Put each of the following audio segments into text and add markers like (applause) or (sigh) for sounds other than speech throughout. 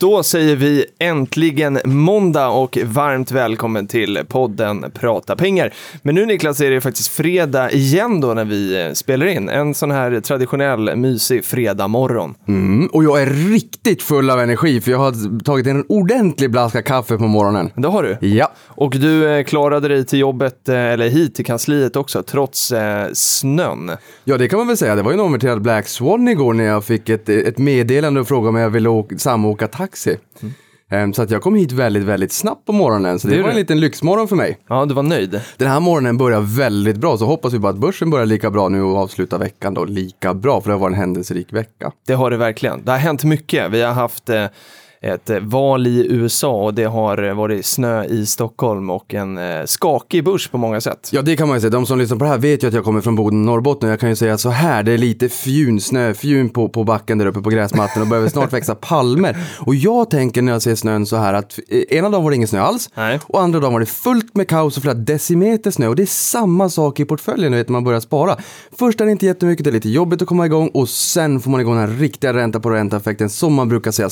Då säger vi äntligen måndag och varmt välkommen till podden Prata pengar. Men nu Niklas är det faktiskt fredag igen då när vi eh, spelar in. En sån här traditionell mysig fredag morgon. Mm, och jag är riktigt full av energi för jag har tagit en ordentlig blaska kaffe på morgonen. Det har du. Ja, Och du eh, klarade dig till jobbet, eh, eller hit till kansliet också, trots eh, snön. ja det kan man väl säga. Det var ju en omvärderad Black Swan igår när jag fick ett, ett meddelande och frågade om jag ville åka, samåka taxi. Ehm, Så att jag kom hit väldigt, väldigt snabbt på morgonen. Så det, Det var en liten lyxmorgon för mig. Ja, du var nöjd. Den här morgonen börjar väldigt bra, så hoppas vi bara att börsen börjar lika bra nu och avslutar veckan då lika bra, för det har varit en händelserik vecka. Det har det verkligen. Det har hänt mycket. Vi har haft eh, ett eh, val i USA och det har eh, varit snö i Stockholm och en eh, skakig börs på många sätt. Ja, det kan man ju säga. De som lyssnar på det här vet ju att jag kommer från Boden, Norrbotten. Jag kan ju säga så här, det är lite fjun, snöfjun på, på backen där uppe på gräsmattan och börjar snart växa palmer. Och jag tänker när jag ser snön så här att ena dagen var det ingen snö alls Nej. och andra dagen var det fullt med kaos och flera decimeter snö. Och det är samma sak i portföljen, vet, när man börjar spara. Först är det inte jättemycket, det är lite jobbigt att komma igång och sen får man igång den här riktiga ränta på ränta-effekten som man brukar säga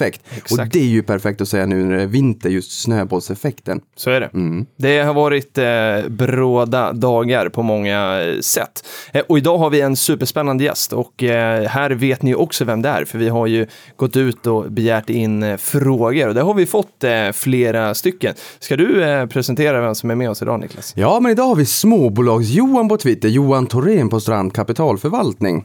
snöbollseffekt. Exakt. Och det är ju perfekt att säga nu när det är vinter, just snöbollseffekten. Så är det. Mm. Det har varit eh, bråda dagar på många eh, sätt. Eh, och idag har vi en superspännande gäst och eh, här vet ni ju också vem det är för vi har ju gått ut och begärt in eh, frågor och det har vi fått eh, flera stycken. Ska du presentera vem som är med oss idag Niklas? Ja, men idag har vi småbolags-Johan på Twitter, Johan Thorén på Strand Kapitalförvaltning.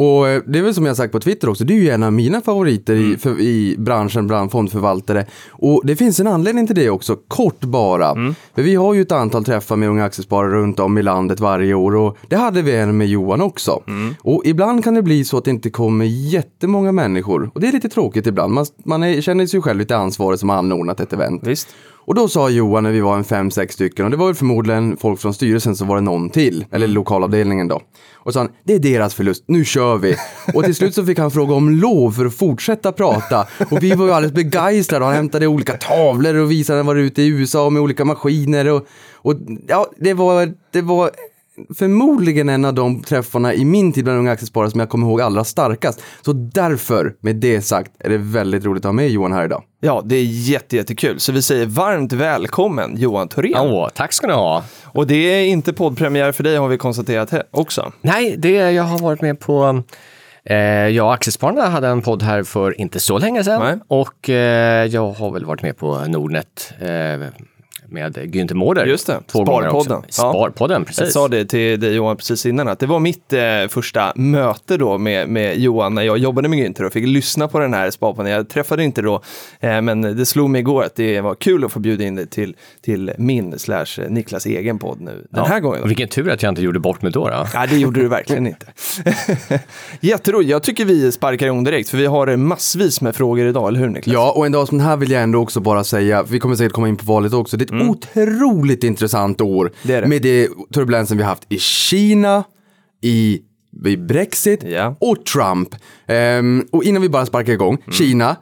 Och eh, det är väl som jag sagt på Twitter också, det är ju en av mina favoriter i, för, i branschen bland fondförvaltare. Och det finns en anledning till det också, kort bara. För vi har ju ett antal träffar med unga aktiesparare runt om i landet varje år och det hade vi en med Johan också. Och ibland kan det bli så att det inte kommer jättemånga människor. Och det är lite tråkigt ibland, man, man är, känner sig själv lite ansvarig som har anordnat ett event. Visst? Och då sa Johan när vi var en fem, sex stycken och det var väl förmodligen folk från styrelsen så var det någon till, eller lokalavdelningen då. Och sa han, det är deras förlust, nu kör vi. Och till slut så fick han fråga om lov för att fortsätta prata. Och vi var ju alldeles begeistrade och han hämtade olika tavlor och visade var ute i USA med olika maskiner och, och ja, det var, det var förmodligen en av de träffarna i min tid bland unga aktiesparare som jag kommer ihåg allra starkast. Så därför, med det sagt, är det väldigt roligt att ha med Johan här idag. Ja, det är jätte, jättekul. Så vi säger varmt välkommen Johan Thorén. Åh, tack ska ni ha. Och det är inte poddpremiär för dig har vi konstaterat också. Nej, det, jag har varit med på Eh, jag och Aktiespararna hade en podd här för inte så länge sedan Nej. och eh, jag har väl varit med på Nordnet eh, med Günther Mårder. Just det, också. Sparpodden. Ja. Sparpodden, Jag precis. sa det till dig Johan precis innan att det var mitt eh, första möte då med, med Johan när jag jobbade med Günther och fick lyssna på den här sparpodden. Jag träffade inte då, eh, men det slog mig igår att det var kul att få bjuda in dig till, till min slash Niklas egen podd nu den här gången. Vilken tur att jag inte gjorde bort mig då. då. (laughs) Ja, det gjorde du verkligen inte. (laughs) Jätteroligt. Jag tycker vi sparkar igång direkt, för vi har massvis med frågor idag, eller hur Niklas? Ja, och en dag som den här vill jag ändå också bara säga, vi kommer säkert komma in på valet också, det är ett otroligt intressant år. Mm. Det det. Med det turbulensen vi haft i Kina, i, i Brexit Ja. och Trump. Ehm, och innan vi bara sparkar igång, Mm. Kina.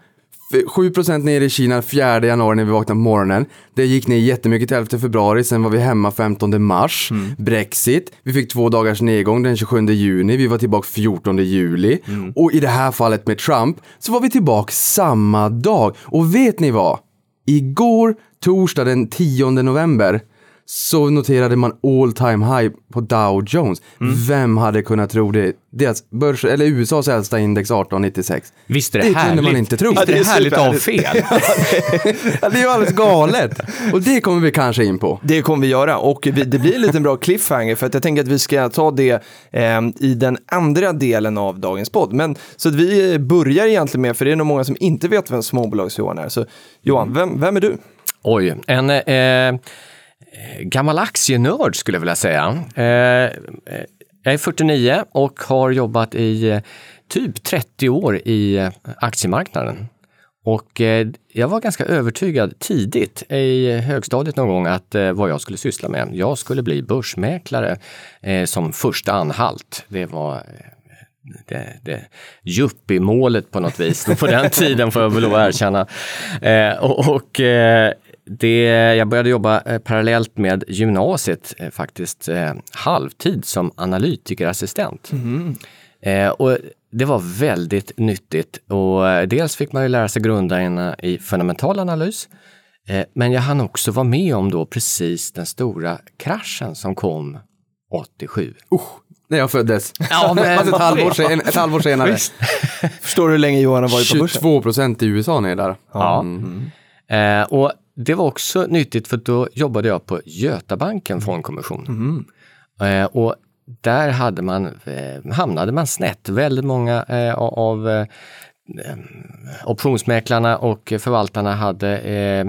f- 7% ner i Kina 4 januari när vi vaknade på morgonen. Det gick ner jättemycket till 11 februari, sen var vi hemma 15 mars. Mm. Brexit, vi fick två dagars nedgång den 27 juni, vi var tillbaka 14 juli. Mm. Och i det här fallet med Trump så var vi tillbaka samma dag. Och vet ni vad? Igår, torsdag den 10 november, så noterade man all time high på Dow Jones. Mm. Vem hade kunnat tro det? Deras börs, eller USAs äldsta index 1896. Visst är det, Det kunde härligt? man inte tro. Visst är Ja, det, det är härligt superhärligt. fel? (laughs) Ja, det är ju alldeles galet. Och det kommer vi kanske in på. Det kommer vi göra och vi, det blir en liten bra cliffhanger för att jag tänker att vi ska ta det eh, i den andra delen av dagens podd. Men så att vi börjar egentligen med, för det är nog många som inte vet vem småbolags-Johan är. Så Johan, vem, vem är du? Oj, en eh, eh, gammal aktienörd skulle jag vilja säga. Eh, eh jag är 49 och har jobbat i eh, typ 30 år i aktiemarknaden. Och jag var ganska övertygad tidigt i högstadiet någon gång att vad jag skulle syssla med. Jag skulle bli börsmäklare som första anhalt. Det var det, det yuppie-målet på något vis på den tiden får jag väl lov att erkänna. Eh, och och eh, det, jag började jobba eh, parallellt med gymnasiet eh, faktiskt eh, halvtid som analytikerassistent. Eh, och det var väldigt nyttigt och dels fick man ju lära sig grunderna i fundamental analys. Eh, men jag hann också vara med om då precis den stora kraschen som kom 87. När jag föddes. (laughs) Ja, men- ett, halvår sen, ett halvår senare. Förstår du hur länge Johan har varit på börsen? 22 procent i USA ner där. Ja. Mm. Eh, och det var också nyttigt för då jobbade jag på Götabanken fondkommission. Eh, och där hade man, eh, hamnade man snett. Väldigt många eh, av eh, optionsmäklarna och förvaltarna hade eh, eh,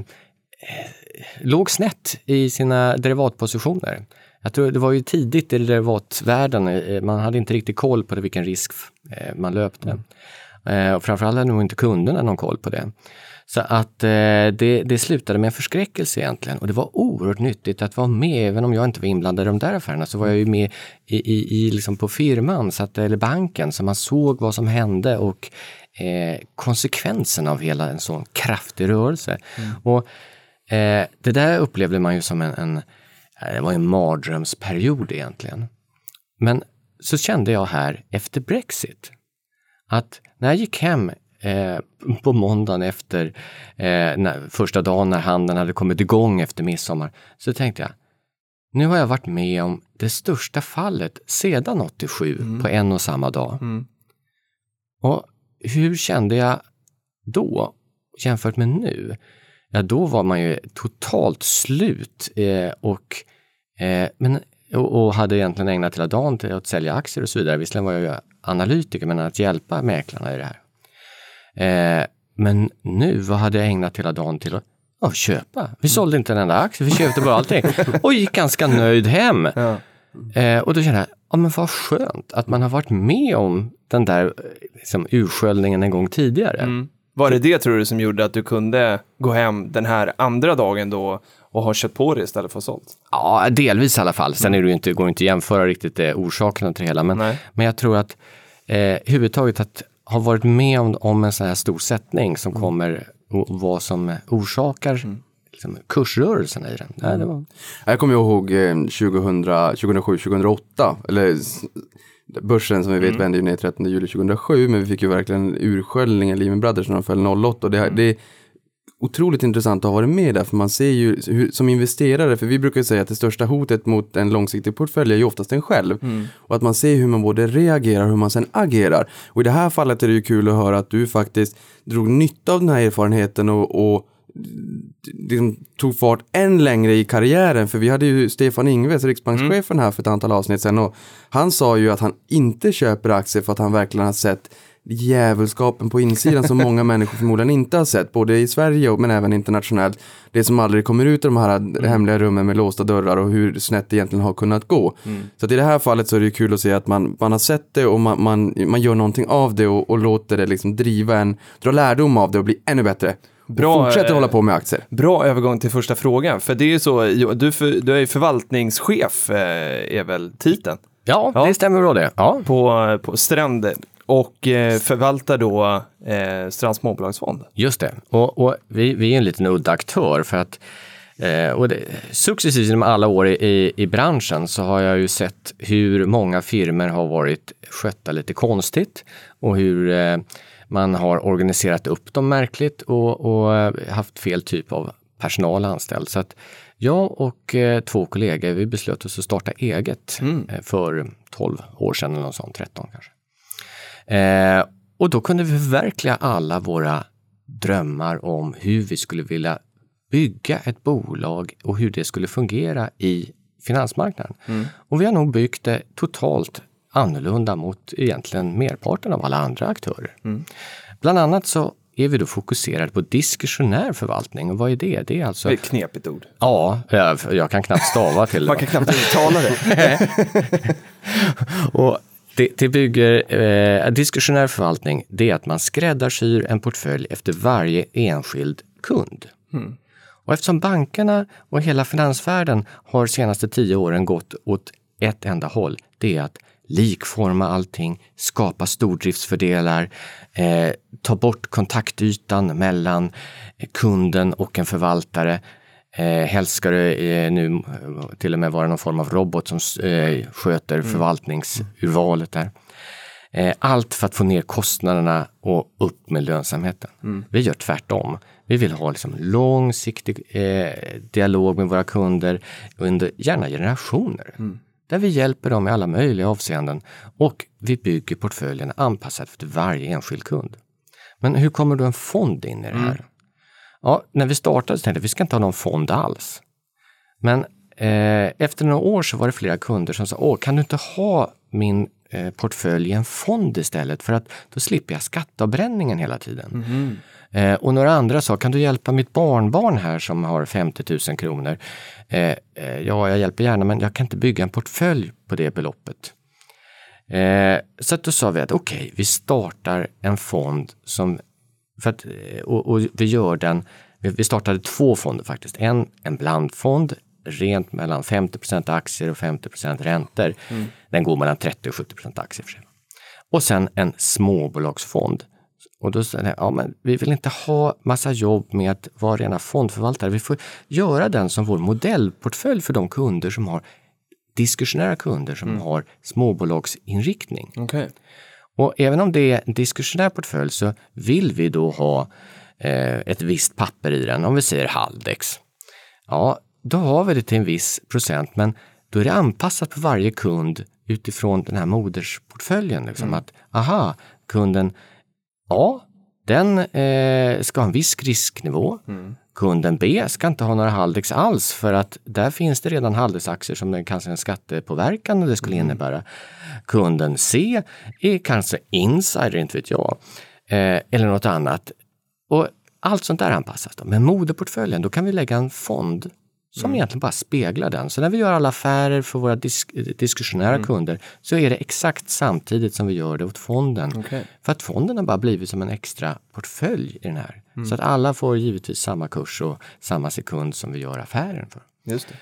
låg snett i sina derivatpositioner. Jag tror det var ju tidigt i derivatvärlden, eh, man hade inte riktigt koll på det, vilken risk eh, man löpte. Eh, och framförallt hade nog inte kunderna någon koll på det. Så att eh, det, det slutade med en förskräckelse egentligen och det var oerhört nyttigt att vara med, även om jag inte var inblandad i de där affärerna, så var jag ju med i, i, i liksom på firman, så att, eller banken, så man såg vad som hände och eh, konsekvensen av hela en sån kraftig rörelse. Och eh, det där upplevde man ju som en, en eh, det var en mardrömsperiod egentligen. Men så kände jag här efter Brexit att när jag gick hem eh, på måndagen efter eh, när, första dagen när handeln hade kommit igång efter midsommar, så tänkte jag, nu har jag varit med om det största fallet sedan 87 på en och samma dag. Och hur kände jag då jämfört med nu? Ja, då var man ju totalt slut eh, och, eh, men, och, och hade egentligen ägnat hela dagen till att sälja aktier och så vidare. Visserligen var jag ju analytiker, men att hjälpa mäklarna i det här. Eh, men nu, vad hade jag ägnat hela dagen till? Att ja, köpa. Vi sålde inte en enda aktie, vi köpte bara allting (laughs) och gick ganska nöjd hem. Eh, och då kände jag, ja men vad skönt att man har varit med om den där eh, liksom, ursköljningen en gång tidigare. Var det det tror du som gjorde att du kunde gå hem den här andra dagen då och ha kött på det istället för sålt? Ja, delvis i alla fall. Sen är det ju inte, går det inte att jämföra riktigt eh, orsakerna till det hela. Men, Nej. men jag tror att eh, huvudtaget att ha varit med om, om en sån här stor sättning som kommer och vad som orsakar liksom, kursrörelserna i den. Ja, det var, Jag kommer ihåg eh, 2000, 2007, 2008, eller börsen som vi vet vände ju ner 13 juli 2007, men vi fick ju verkligen ursköljningen, Lehman Brothers, när de föll 08 och det, det är otroligt intressant att ha varit med där, för man ser ju hur, som investerare, för vi brukar säga att det största hotet mot en långsiktig portfölj är ju oftast en själv. Och att man ser hur man både reagerar och hur man sen agerar. Och i det här fallet är det ju kul att höra att du faktiskt drog nytta av den här erfarenheten och, och liksom tog fart än längre i karriären. För vi hade ju Stefan Ingves, riksbankschefen här för ett antal avsnitt sedan. Och han sa ju att han inte köper aktier för att han verkligen har sett djävulskapen på insidan som många människor förmodligen inte har sett, både i Sverige och, men även internationellt. Det som aldrig kommer ut ur de här hemliga rummen med låsta dörrar och hur snett det egentligen har kunnat gå. Så att i det här fallet så är det ju kul att se att man, man har sett det och man, man, man gör någonting av det och, och låter det liksom driva en, dra lärdom av det och bli ännu bättre. Bra, fortsätter eh, hålla på med aktier. Bra övergång till första frågan, för det är ju så, du, för, du är ju förvaltningschef, eh, är väl titeln, ja, Ja. det stämmer bra det. Ja. på, på Stränder och eh, förvaltar då eh, Strands småbolagsfond. Just det. Och, och vi, vi är en liten udda aktör för att eh, och det, successivt genom alla år i, i, branschen så har jag ju sett hur många firmer har varit skötta lite konstigt och hur eh, man har organiserat upp dem märkligt och, och haft fel typ av personal anställd. Så att jag och eh, två kollegor, vi beslöt oss att starta eget eh, för 12 år sedan eller något sånt, 13 kanske. Eh, och då kunde vi förverkliga alla våra drömmar om hur vi skulle vilja bygga ett bolag och hur det skulle fungera i finansmarknaden. Och vi har nog byggt det totalt annorlunda mot egentligen merparten av alla andra aktörer. Bland annat så är vi då fokuserade på diskretionär förvaltning. Och vad är det? Det är alltså... Det är ett knepigt ord. Ja, jag, jag kan knappt stava till det. (laughs) Man kan knappt uttala det. (laughs) Och det, det bygger, eh, diskretionär förvaltning, det är att man skräddarsyr en portfölj efter varje enskild kund. Och eftersom bankerna och hela finansvärlden har senaste tio åren gått åt ett enda håll, det är att likforma allting, skapa stordriftsfördelar, eh, ta bort kontaktytan mellan kunden och en förvaltare. Eh, helst ska det eh, nu eh, till och med vara någon form av robot som eh, sköter förvaltningsurvalet där. Eh, allt för att få ner kostnaderna och upp med lönsamheten. Vi gör tvärtom. Vi vill ha liksom långsiktig eh, dialog med våra kunder under gärna generationer. Där vi hjälper dem i alla möjliga avseenden och vi bygger portföljen anpassad för varje enskild kund. Men hur kommer då en fond in i det här? Ja, när vi startade så tänkte vi att vi ska inte ha någon fond alls. Men eh, efter några år så var det flera kunder som sa, Åh, kan du inte ha min eh, portfölj i en fond istället för att då slipper jag skatteavbränningen hela tiden. Eh, och några andra sa, kan du hjälpa mitt barnbarn här som har 50 000 kronor? Eh, eh, ja, jag hjälper gärna men jag kan inte bygga en portfölj på det beloppet. Eh, så att då sa vi att okej, vi startar en fond som, för att, eh, och, och vi gör den, vi, startade två fonder faktiskt. En, en blandfond, rent mellan 50% aktier och 50% räntor. Den går mellan 30 och 70 aktier för sig. Och sen en småbolagsfond. Och då sa jag, ja men vi vill inte ha massa jobb med att vara rena fondförvaltare. Vi får göra den som vår modellportfölj för de kunder som har diskussionära kunder som har småbolagsinriktning. Okej. Och även om det är en diskussionär portfölj så vill vi då ha eh, ett visst papper i den, om vi säger Haldex. Ja, då har vi det till en viss procent, men då är det anpassat på varje kund utifrån den här modersportföljen. Liksom att, aha, kunden A, den eh, ska ha en viss risknivå. Kunden B ska inte ha några Haldex alls för att där finns det redan Haldex-aktier som det kanske en skattepåverkan och det skulle innebära. Kunden C är kanske insider, inte vet jag, eh, eller något annat. Och allt sånt där anpassas. Då. Men moderportföljen, då kan vi lägga en fond som egentligen bara speglar den. Så när vi gör alla affärer för våra disk diskussionära kunder så är det exakt samtidigt som vi gör det åt fonden. Okej. För att fonden har bara blivit som en extra portfölj i den här. Så att alla får givetvis samma kurs och samma sekund som vi gör affären för. Just det.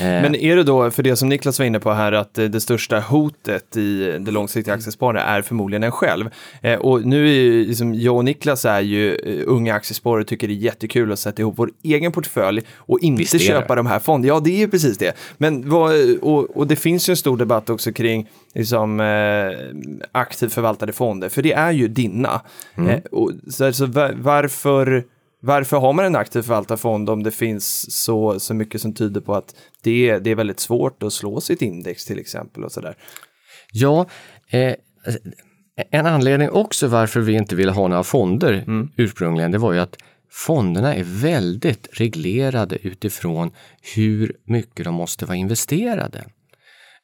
Eh, Men är det då, för det som Niklas var inne på här, att det största hotet i det långsiktiga aktiesparandet är förmodligen en själv. Eh, och nu är ju, liksom, jag och Niklas är ju eh, unga aktiesparare och tycker det är jättekul att sätta ihop vår egen portfölj och inte köpa de här fonderna. Ja, det är ju precis det. Men vad, och, och det finns ju en stor debatt också kring liksom, eh, aktivt förvaltade fonder, för det är ju dina. Eh, och, så, alltså, va- varför varför har man en aktiv förvaltarfond om det finns så, så mycket som tyder på att det, är- det är väldigt svårt att slå sitt index till exempel och sådär? Ja, eh, en anledning också varför vi inte ville ha några fonder ursprungligen, det var ju att fonderna är väldigt reglerade utifrån hur mycket de måste vara investerade.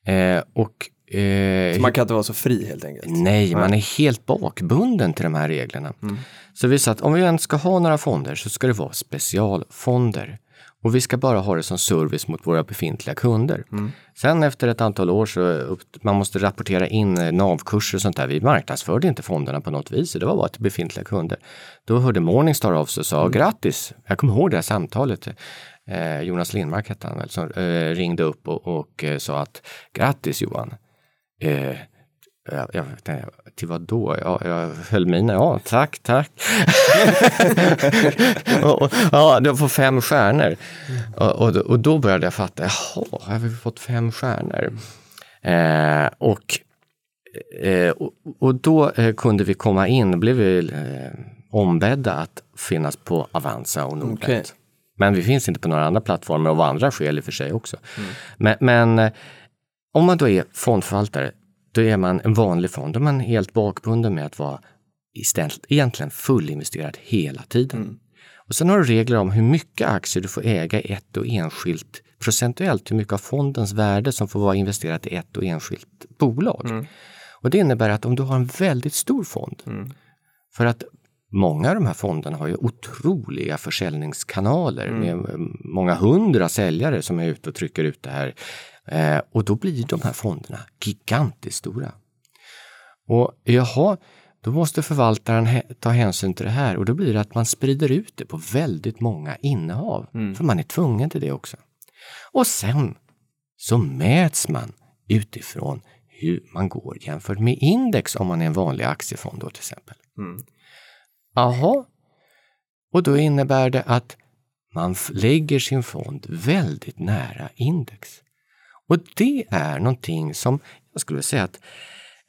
Eh, och eh, man kan inte vara så fri helt enkelt. Nej, man är helt bakbunden till de här reglerna. Så vi sa att om vi ens ska ha några fonder så ska det vara specialfonder. Och vi ska bara ha det som service mot våra befintliga kunder. Sen efter ett antal år så upp, man måste rapportera in eh, NAV-kurser och sånt där. Vi marknadsförde inte fonderna på något vis, det var bara till befintliga kunder. Då hörde Morningstar av sig och sa grattis. Jag kommer ihåg det här samtalet. Eh, Jonas Lindmark hette han väl, som eh, ringde upp och, och eh, sa att grattis Johan. Eh, jag, jag, till vad då? Ja, jag höll mina. Ja, tack, tack. (laughs) och, ja, du får fem stjärnor. Och, och, då- och då började jag fatta, jaha, har vi fått fem stjärnor? Eh, och, eh, och, och då eh, kunde vi komma in, blev vi eh, ombedda att finnas på Avanza och Nordnet. Okej. Men vi finns inte på några andra plattformar och av andra skäl i och för sig också. Men, men eh, om man då är fondförvaltare, då är man en vanlig fond. Då är man helt bakbunden med att vara istället, egentligen fullinvesterad hela tiden. Och sen har du regler om hur mycket aktier du får äga i ett och enskilt procentuellt, hur mycket av fondens värde som får vara investerat i ett och enskilt bolag. Och det innebär att om du har en väldigt stor fond, för att många av de här fonderna har ju otroliga försäljningskanaler med många hundra säljare som är ute och trycker ut det här. Eh, och då blir de här fonderna gigantiskt stora. Och jaha, då måste förvaltaren ta hänsyn till det här och då blir det att man sprider ut det på väldigt många innehav. För man är tvungen till det också. Och sen så mäts man utifrån hur man går jämfört med index om man är en vanlig aktiefond då till exempel. Jaha, och då innebär det att man lägger sin fond väldigt nära index. Och det är någonting som jag skulle säga att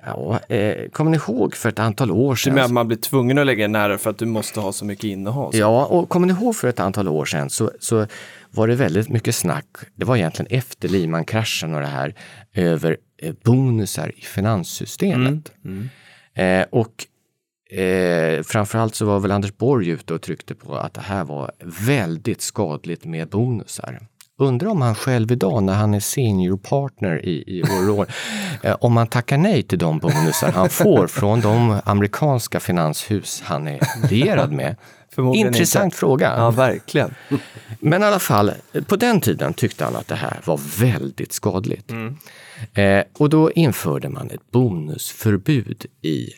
Ja, eh, kommer ni ihåg för ett antal år Du sedan? menar att man blir tvungen att lägga nära för att du måste ha så mycket innehav? Ja, och kommer ni ihåg för ett antal år sedan så, så var det väldigt mycket snack, det var egentligen efter Lehman-kraschen och det här, över eh, bonusar i finanssystemet. Eh, och eh, framförallt så var väl Anders Borg ute och tryckte på att det här var väldigt skadligt med bonusar. Undrar om han själv idag när han är senior partner i, i Aurora, (laughs) eh, om han tackar nej till de bonusar han får från de amerikanska finanshus han är lierad med. Intressant inte. fråga. Ja, verkligen. Men i alla fall, på den tiden tyckte han att det här var väldigt skadligt. Eh, och då införde man ett bonusförbud i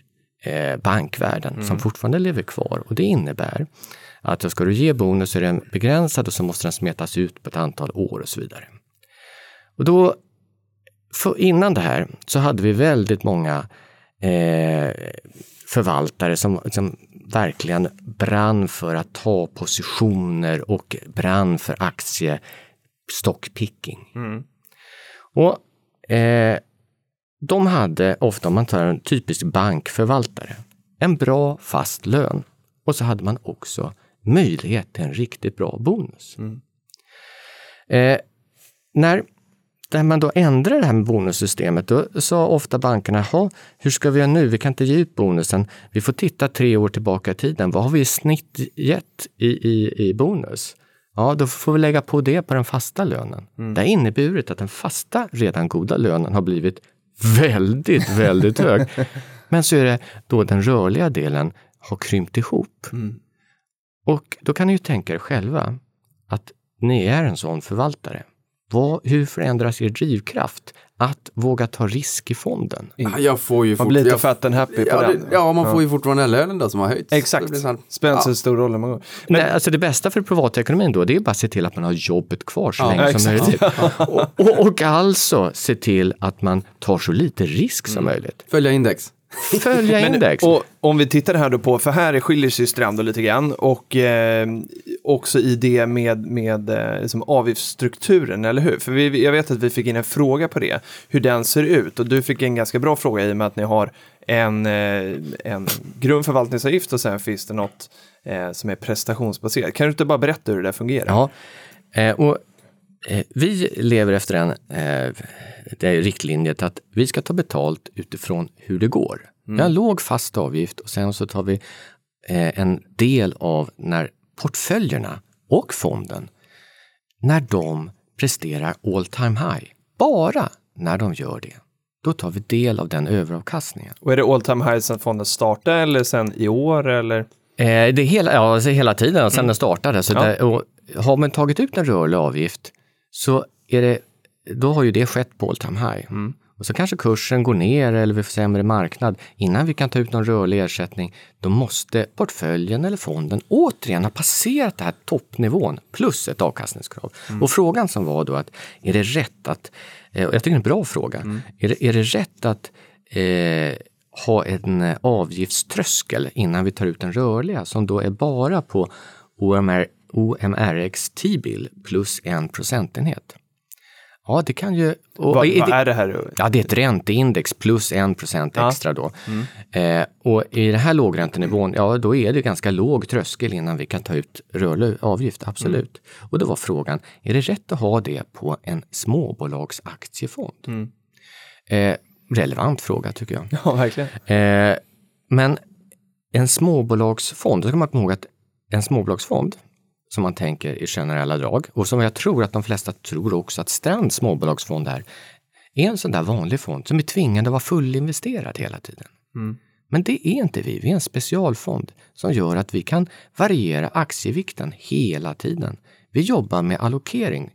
eh, bankvärlden som fortfarande lever kvar. Och det innebär att ska du ge bonus så är den begränsad och så måste den smetas ut på ett antal år och så vidare. Och då, innan det här så hade vi väldigt många eh, förvaltare som, som verkligen brann för att ta positioner och brann för aktiestockpicking. Och eh, de hade ofta, om man tar en typisk bankförvaltare, en bra fast lön och så hade man också möjlighet till en riktigt bra bonus. Eh, när, när man då ändrade det här med bonussystemet, då sa ofta bankerna, "Jaha, hur ska vi göra nu? Vi kan inte ge ut bonusen. Vi får titta tre år tillbaka i tiden. Vad har vi i snitt gett i, i, i bonus? Ja, då får vi lägga på det på den fasta lönen. Det har inneburit att den fasta redan goda lönen har blivit väldigt, väldigt hög. (laughs) Men så är det då den rörliga delen har krympt ihop. Och då kan ni ju tänka er själva att ni är en sån förvaltare. Vad, hur förändras er drivkraft att våga ta risk i fonden? Ja, Jag får ju Man blir lite fat and happy på ja, den. det, ja, man får ju fortfarande lönen då som har höjts. Exakt. Det blir så här- Spelar inte så stor roll går. Nej, alltså det bästa för privatekonomin då, det är bara att se till att man har jobbet kvar så länge som möjligt. Och, och, och alltså se till att man tar så lite risk som möjligt. Följa index. Följa index. Och om vi tittar här då på, för här skiljer sig Strando lite grann och eh, också i det med, med eh, liksom avgiftsstrukturen, eller hur? För vi, jag vet att vi fick in en fråga på det, hur den ser ut och du fick en ganska bra fråga i och med att ni har en, eh, en grundförvaltningsavgift och sen finns det något eh, som är prestationsbaserat. Kan du inte bara berätta hur det där fungerar? Ja, eh, och vi lever efter en eh, riktlinjet att vi ska ta betalt utifrån hur det går. Vi har en låg fast avgift och sen så tar vi eh, en del av när portföljerna och fonden, när de presterar all time high. Bara när de gör det, då tar vi del av den överavkastningen. Och är det all time high sen fonden startade eller sen i år eller? Eh, det är hela, ja, alltså hela tiden sedan den startade. Så Ja. det, och har man tagit ut en rörlig avgift så är det, då har ju det skett på all time high. Och så kanske kursen går ner eller vi får sämre marknad. Innan vi kan ta ut någon rörlig ersättning, då måste portföljen eller fonden återigen ha passerat den här toppnivån plus ett avkastningskrav. Och frågan som var då att, är det rätt att, eh, och jag tycker det är en bra fråga, är, det, är det rätt att eh, ha en avgiftströskel innan vi tar ut den rörliga som då är bara på OMR, OMRX T-bill plus en procentenhet. Ja, det kan ju... och Vad, är vad det- är det här? Ja, det är ett ränteindex plus en procent extra då. Eh, och i den här lågräntenivån, ja då är det ganska låg tröskel innan vi kan ta ut rörlig avgift, absolut. Och då var frågan, är det rätt att ha det på en småbolagsaktiefond? Eh, relevant fråga tycker jag. Ja, verkligen. Eh, men en småbolagsfond, då ska man komma ihåg att en småbolagsfond som man tänker i generella drag och som jag tror att de flesta tror också att Strands småbolagsfond är, är en sån där vanlig fond som är tvingande att vara fullinvesterad hela tiden. Men det är inte vi, vi är en specialfond som gör att vi kan variera aktievikten hela tiden. Vi jobbar med allokering.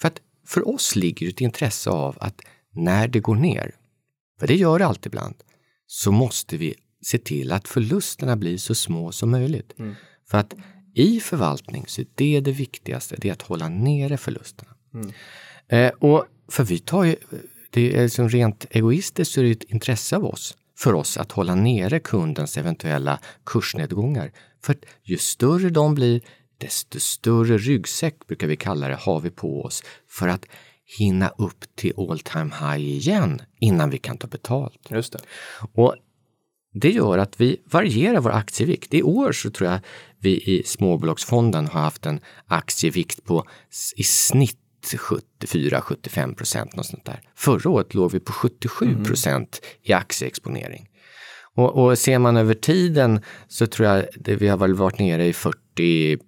För att för oss ligger ett intresse av att när det går ner, för det gör det alltid ibland, så måste vi se till att förlusterna blir så små som möjligt. Mm. För att i förvaltning så är det det viktigaste, det är att hålla nere förlusterna. Mm. Eh, och för vi tar ju, det är liksom rent egoistiskt så är det ett intresse av oss, för oss att hålla nere kundens eventuella kursnedgångar. För att ju större de blir, desto större ryggsäck brukar vi kalla det, har vi på oss för att hinna upp till all time high igen innan vi kan ta betalt. Just det. Och det gör att vi varierar vår aktievikt. I år så tror jag vi i småbolagsfonden har haft en aktievikt på i snitt 74-75 procent. något sånt där. Förra året låg vi på 77 procent i aktieexponering. Och, och ser man över tiden så tror jag det, vi har väl varit nere i 40,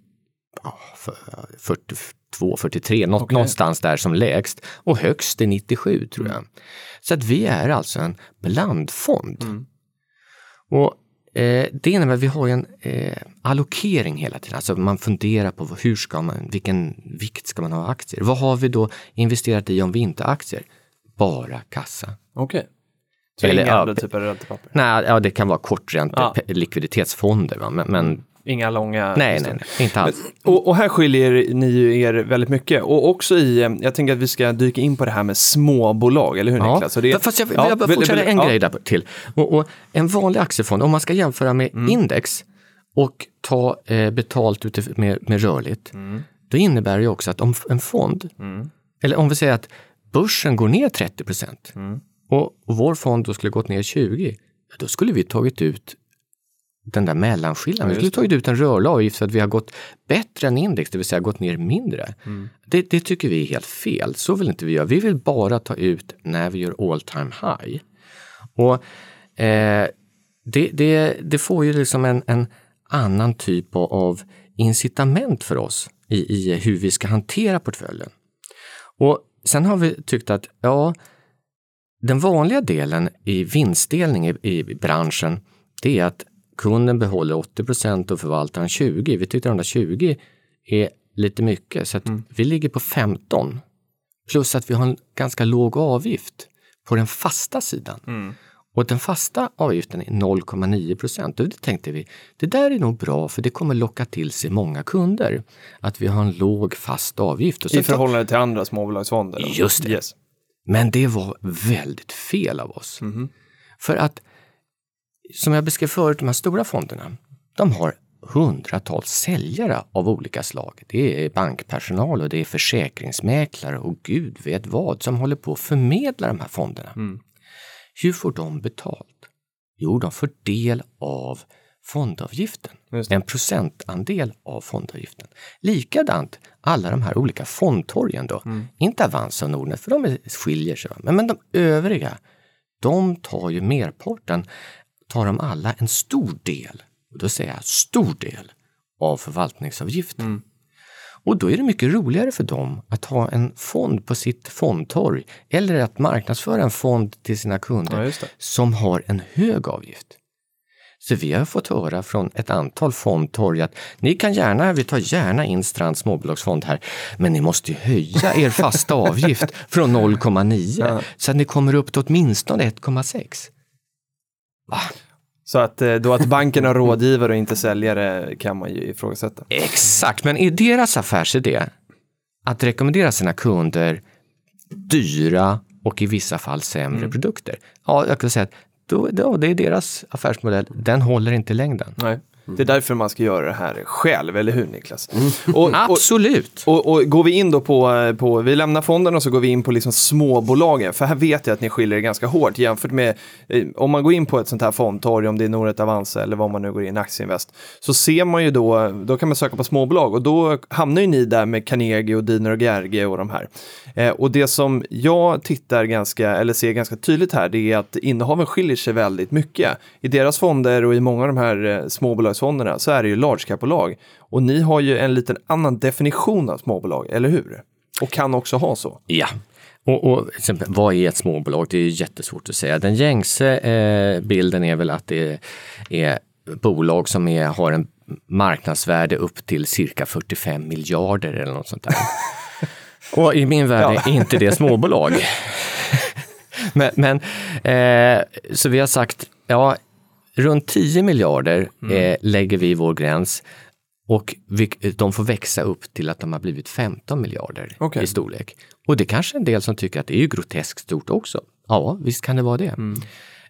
ja, för- 42, 43, något, Okej. någonstans där som lägst. Och högst är 97 tror jag. Så att vi är alltså en blandfond. Och eh, det innebär att vi har en eh, allokering hela tiden. Alltså man funderar på hur ska man, vilken vikt ska man ha aktier? Vad har vi då investerat i om vi inte har aktier? Bara kassa. Okej. Så Eller, inga ja, andra typer av räntepapper? Nej, ja, det kan vara kortränte, Ja. pe- likviditetsfonder. Va? Men, men Inga långa... nej, nej, nej, inte alls. Och, och här skiljer ni ju er väldigt mycket. Och också i, eh, jag tänker att vi ska dyka in på det här med småbolag, eller hur Niklas? Och det, Fast jag, Ja, jag vill- fortsätta en ja. grej där till. Och, och en vanlig aktiefond, om man ska jämföra med Mm. index och ta eh, betalt utif- med, med rörligt, Mm. då innebär det ju också att om en fond, eller om vi säger att börsen går ner 30 procent Mm. och, och vår fond då skulle gått ner 20, ja, då skulle vi tagit ut den där mellanskillnaden. vi skulle tagit ut en rörlig avgift för att vi har gått bättre än index, det vill säga gått ner mindre. Mm. Det, det tycker vi är helt fel. Så vill inte vi göra. Vi vill bara ta ut när vi gör all time high. Och eh, det, det, det får ju liksom en, en annan typ av- av incitament för oss i, i hur vi ska hantera portföljen. Och sen har vi tyckt att ja, den vanliga delen i vinstdelning i, i branschen, det är att kunden behåller 80% och förvaltaren 20. Vi tyckte de där 20 är lite mycket, så att vi ligger på 15. Plus att vi har en ganska låg avgift på den fasta sidan. Och den fasta avgiften är 0,9 procent. Det tänkte vi, det där är nog bra för det kommer locka till sig många kunder. Att vi har en låg fast avgift. Och I förhållande till andra småbolagsfonder? Just det. Yes. Men det var väldigt fel av oss. För att, som jag beskrev förut, de här stora fonderna, de har hundratals säljare av olika slag. Det är bankpersonal och det är försäkringsmäklare och gud vet vad som håller på att förmedla de här fonderna. Hur får de betalt? Jo, de får del av fondavgiften. En procentandel av fondavgiften. Likadant alla de här olika fondtorgen då. Inte Avanza och Nordnet, för de skiljer sig. Men, men de övriga, de tar ju merparten, tar de alla en stor del, och då säger jag stor del, av förvaltningsavgiften. Och då är det mycket roligare för dem att ha en fond på sitt fondtorg eller att marknadsföra en fond till sina kunder Ja, som har en hög avgift. Så vi har fått höra från ett antal fondtorg att ni kan gärna, vi tar gärna in Strands småbolagsfond här, men ni måste höja er fasta (laughs) avgift från 0,9 så att ni kommer upp till åtminstone 1,6. Så att eh, då att banken har rådgivare och inte säljare kan man ju ifrågasätta. Exakt, men är deras affärsidé att rekommendera sina kunder dyra och i vissa fall sämre produkter? Ja, jag kan säga att då, då, det är deras affärsmodell. Den håller inte i längden. Nej. Det är därför man ska göra det här själv, eller hur Niklas? Och, och, Absolut! och, och går vi in då på, på, vi lämnar fonden och så går vi in på liksom småbolagen, för här vet jag att ni skiljer er ganska hårt jämfört med, eh, om man går in på ett sånt här fondtorg, om det är Nordnet Avanza eller vad man nu går in, Aktieinvest, så ser man ju då, då kan man söka på småbolag och då hamnar ju ni där med Carnegie och Diner och Gerge och de här. Eh, och det som jag tittar ganska, eller ser ganska tydligt här, det är att innehaven skiljer sig väldigt mycket. I deras fonder och i många av de här eh, småbolagsfonderna så är det ju large cap-bolag. Och ni har ju en liten annan definition av småbolag, eller hur? Och kan också ha så. Ja. Och, och exempel, vad är ett småbolag? Det är ju jättesvårt att säga. Den gängse eh, bilden är väl att det är bolag som är, har en marknadsvärde upp till cirka 45 miljarder eller något sånt där. (laughs) och i min värld är (laughs) inte det småbolag. men, men eh, så vi har sagt ja, runt 10 miljarder eh, lägger vi i vår gräns och vi, de får växa upp till att de har blivit 15 miljarder Okej. i storlek. Och det är kanske en del som tycker att det är ju groteskt stort också. Ja, visst kan det vara det.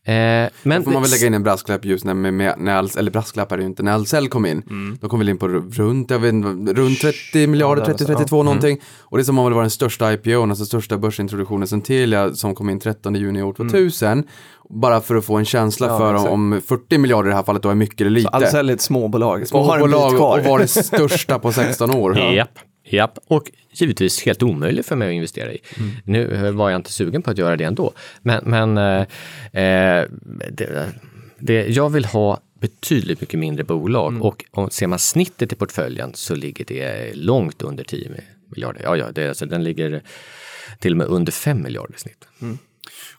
Eh, men Får man väl lägga in en brasklapp just när, med, när Ahlsell- eller brasklapp är det ju inte, när Ahlsell kom in, då kom vi in på runt, jag vet, runt 30 miljarder, där, 30-32 någonting. Och det som har väl varit den största IPOn, alltså största börsintroduktionen sen Telia som kom in 13 juni år 2000. Bara för att få en känsla Ja, för om, om 40 miljarder i det här fallet då är mycket eller lite. Ahlsell är ett småbolag. och har en bit Småbolag kvar. och var det (laughs) största på 16 år. Japp, japp. Och givetvis helt omöjligt för mig att investera i. Mm. Nu var jag inte sugen på att göra det ändå. Men, men eh, eh, det, det, jag vill ha betydligt mycket mindre bolag Mm. och om ser man snittet i portföljen så ligger det långt under 10 miljarder. Ja, ja, det, alltså, den ligger till och med under 5 miljarder i snitt.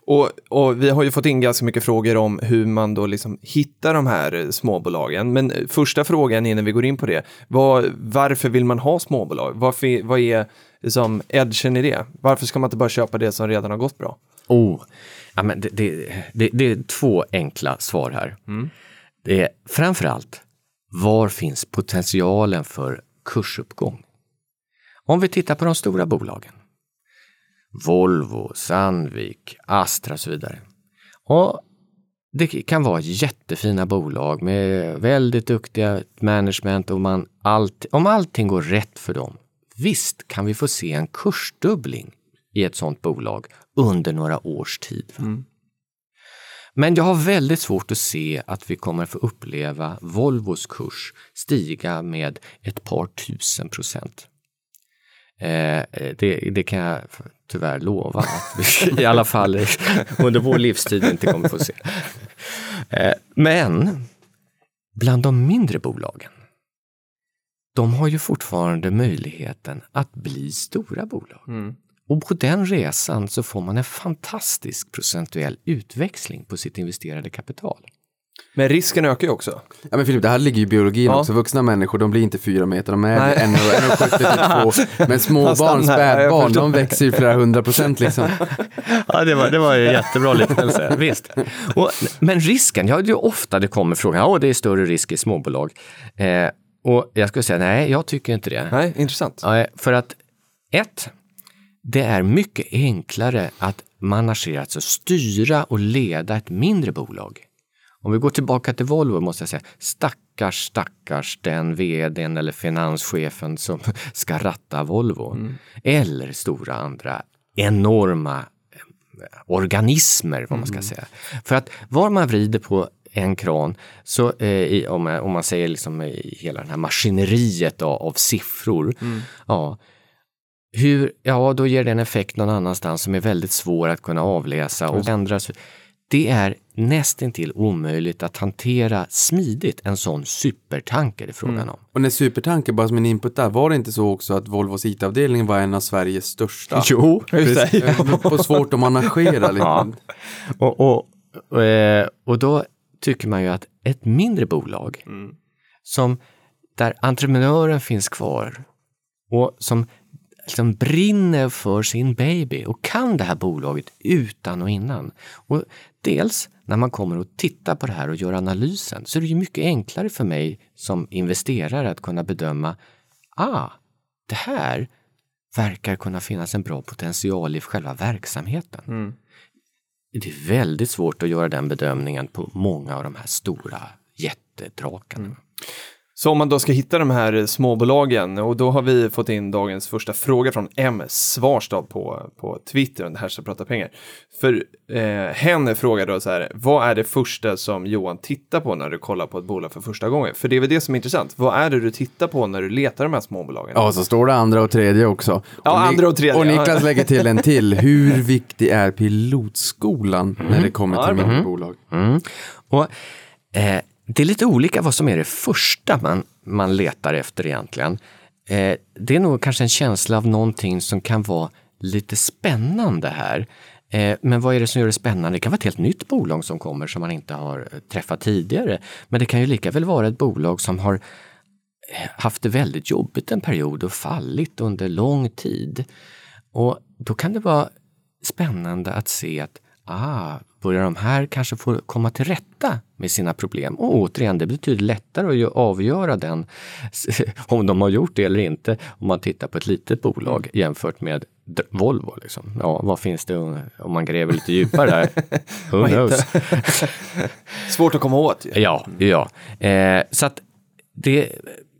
Och, och vi har ju fått in ganska mycket frågor om hur man då liksom hittar de här eh, småbolagen. Men eh, första frågan innan vi går in på det, vad, varför vill man ha småbolag? Varför, vad är liksom edgen i det? Varför ska man inte bara köpa det som redan har gått bra? Oh, ja, men det, det, det, det är två enkla svar här. Det är framförallt, var finns potentialen för kursuppgång? Om vi tittar på de stora bolagen, Volvo, Sandvik, Astra och så vidare. Och det kan vara jättefina bolag med väldigt duktiga management och man allt, om allting går rätt för dem. Visst kan vi få se en kursdubbling i ett sådant bolag under några års tid. va? Men jag har väldigt svårt att se att vi kommer få uppleva Volvos kurs stiga med ett par tusen procent. Eh, det, det kan jag tyvärr lova att vi i alla fall (laughs) under vår livstid inte kommer få se. Eh, men bland de mindre bolagen, de har ju fortfarande möjligheten att bli stora bolag. Och på den resan så får man en fantastisk procentuell utväxling på sitt investerade kapital. Men risken ökar ju också. Ja men Filip, det här ligger ju i biologin Ja. också. Vuxna människor, de blir inte fyra meter, de är Nej. en och- en och 70 till två. (laughs) Men små Han barn, stannar. Ja, jag spädbarn, de växer ju flera hundra procent liksom. (laughs) Ja, det var, det var en jättebra liknelse. (laughs) Visst. Och, men risken, ja, det är ofta det kommer frågan, ja det är större risk i småbolag. Eh, och jag skulle säga, nej, jag tycker inte det. Nej, intressant. Ja, för att ett, det är mycket enklare att managera, alltså styra och leda ett mindre bolag. Om vi går tillbaka till Volvo måste jag säga, stackars, stackars den vdn eller finanschefen som (laughs) ska ratta Volvo. Eller stora andra enorma eh, organismer, vad man ska säga. För att var man vrider på en kran, så, eh, i, om, man- om man säger liksom i hela det här maskineriet av, av siffror, ja, hur, ja, då ger det en effekt någon annanstans som är väldigt svår att kunna avläsa och ändras. Det är nästintill omöjligt att hantera smidigt en sån supertanker det är frågan om. Och när supertanker, bara som en input där, var det inte så också att Volvos IT-avdelning var en av Sveriges största? (laughs) Jo, Precis. (laughs) På svårt att managera liksom. Och, och, och, eh, och då tycker man ju att ett mindre bolag som där entreprenören finns kvar och som liksom brinner för sin baby och kan det här bolaget utan och innan. Och dels när man kommer och tittar på det här och gör analysen så är det ju mycket enklare för mig som investerare att kunna bedöma, ah, det här verkar kunna finnas en bra potential i själva verksamheten. Det är väldigt svårt att göra den bedömningen på många av de här stora jättedrakarna. Så om man då ska hitta de här småbolagen och då har vi fått in dagens första fråga från M Svarstad på, på Twitter under hashtag prata pengar. För eh, henne frågar då så här, vad är det första som Johan tittar på när du kollar på ett bolag för första gången? För det är väl det som är intressant. Vad är det du tittar på när du letar de här småbolagen? Ja, så står det andra och tredje också. Ja, och Ni- andra och tredje, Och. Niklas lägger till en till. (laughs) Hur viktig är pilotskolan när det kommer till mindre bolag? Mm. Och, eh, det är lite olika vad som är det första man, man letar efter egentligen. Eh, det är nog kanske en känsla av någonting som kan vara lite spännande här. Eh, men vad är det som gör det spännande? Det kan vara ett helt nytt bolag som kommer som man inte har eh, träffat tidigare. Men det kan ju lika väl vara ett bolag som har eh, haft det väldigt jobbigt en period och fallit under lång tid. Och då kan det vara spännande att se att ah, börjar de här kanske få komma till rätta med sina problem? Och återigen, det betyder lättare att ju avgöra den, (laughs) om de har gjort det eller inte, om man tittar på ett litet bolag jämfört med Volvo. Liksom. Ja, vad finns det om man gräver lite djupare där? (laughs) Who knows? (laughs) Svårt att komma åt ju. Ja, ja. Eh, så att det,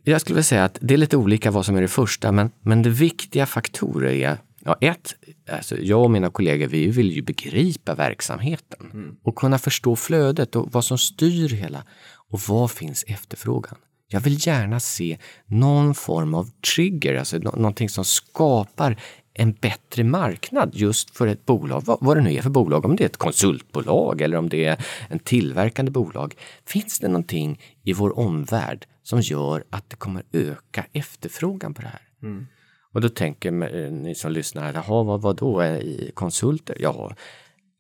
jag skulle vilja säga att det är lite olika vad som är det första, men, men det viktiga faktorer är, ja ett, alltså jag och mina kollegor, vi vill ju begripa verksamheten och kunna förstå flödet och vad som styr hela och vad finns efterfrågan. Jag vill gärna se någon form av trigger, alltså nå- någonting som skapar en bättre marknad just för ett bolag, vad, vad det nu är för bolag, om det är ett konsultbolag eller om det är en tillverkande bolag. Finns det någonting i vår omvärld som gör att det kommer öka efterfrågan på det här? Och då tänker eh, ni som lyssnar, jaha, vad, vad då i konsulter? Ja,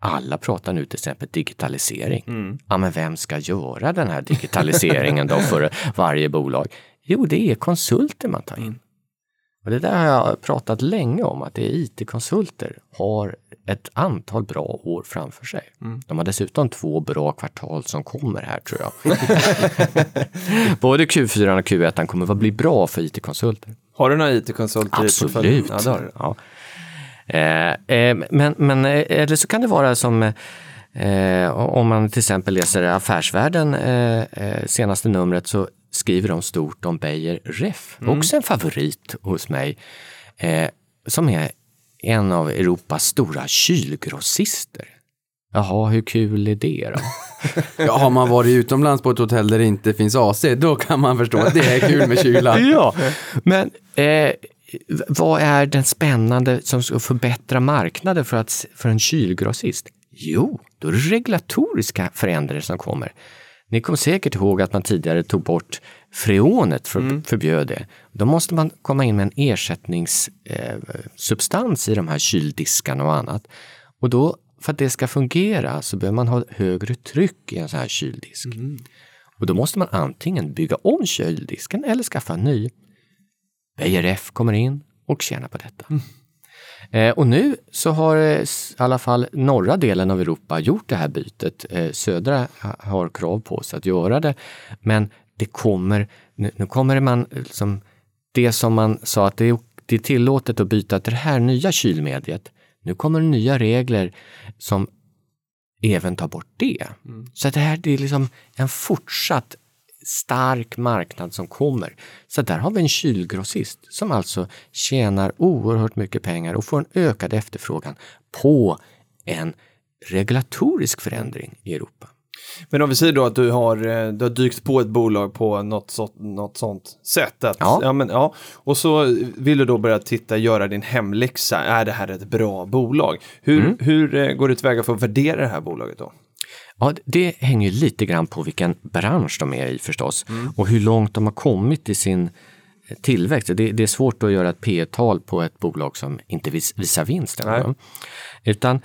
alla pratar nu till exempel digitalisering. Ja, men vem ska göra den här digitaliseringen då för varje bolag? Jo, det är konsulter man tar in. Och det där har jag pratat länge om, att det är IT-konsulter har ett antal bra år framför sig. De har dessutom två bra kvartal som kommer här tror jag. (laughs) Både Q4 och Q1 kommer att bli bra för IT-konsulter. Har du några IT-konsulter? Absolut. Ja, har. Ja. Eh, eh, men, men eh, eller så kan det vara som eh, om man till exempel läser Affärsvärlden eh, senaste numret så skriver de stort om Beijer Ref, också en favorit hos mig, som är en av Europas stora kylgrossister. Jaha, hur kul är det då? (laughs) Ja, har man varit utomlands på ett hotell där det inte finns AC, då kan man förstå att det är kul med kyla. (laughs) Ja, men eh, vad är den spännande som ska förbättra marknaden för, att, för en kylgrossist? Jo, då är det regulatoriska förändringar som kommer. Ni kommer säkert ihåg att man tidigare tog bort freonet, för, förbjöd det. Då måste man komma in med en ersättningssubstans eh, i de här kyldiskarna och annat. Och då, för att det ska fungera så behöver man ha högre tryck i en sån här kyldisk. Och då måste man antingen bygga om kyldisken eller skaffa en ny. Beijer kommer in och tjänar på detta. Eh, och nu så har eh, i alla fall norra delen av Europa gjort det här bytet. Eh, södra ha- har krav på sig att göra det. Men det kommer, nu, nu kommer man eh, som det som man sa att det är, det är tillåtet att byta till det här nya kylmediet. Nu kommer det nya regler som även tar bort det. Så det här det är liksom en fortsatt stark marknad som kommer. Så där har vi en kylgrossist som alltså tjänar oerhört mycket pengar och får en ökad efterfrågan på en regulatorisk förändring i Europa. Men om vi säger då att du har, eh, du har dykt på ett bolag på något, så, något sånt sätt. Att, Ja. men, ja. Och så vill du då börja titta, göra din hemläxa. Är det här ett bra bolag? Hur, Mm. hur eh, går du tillväga för att värdera det här bolaget då? Ja, det hänger lite grann på vilken bransch de är i förstås och hur långt de har kommit i sin eh, tillväxt. Det, det är svårt att göra ett P tal på ett bolag som inte vis, visar vinst. Utan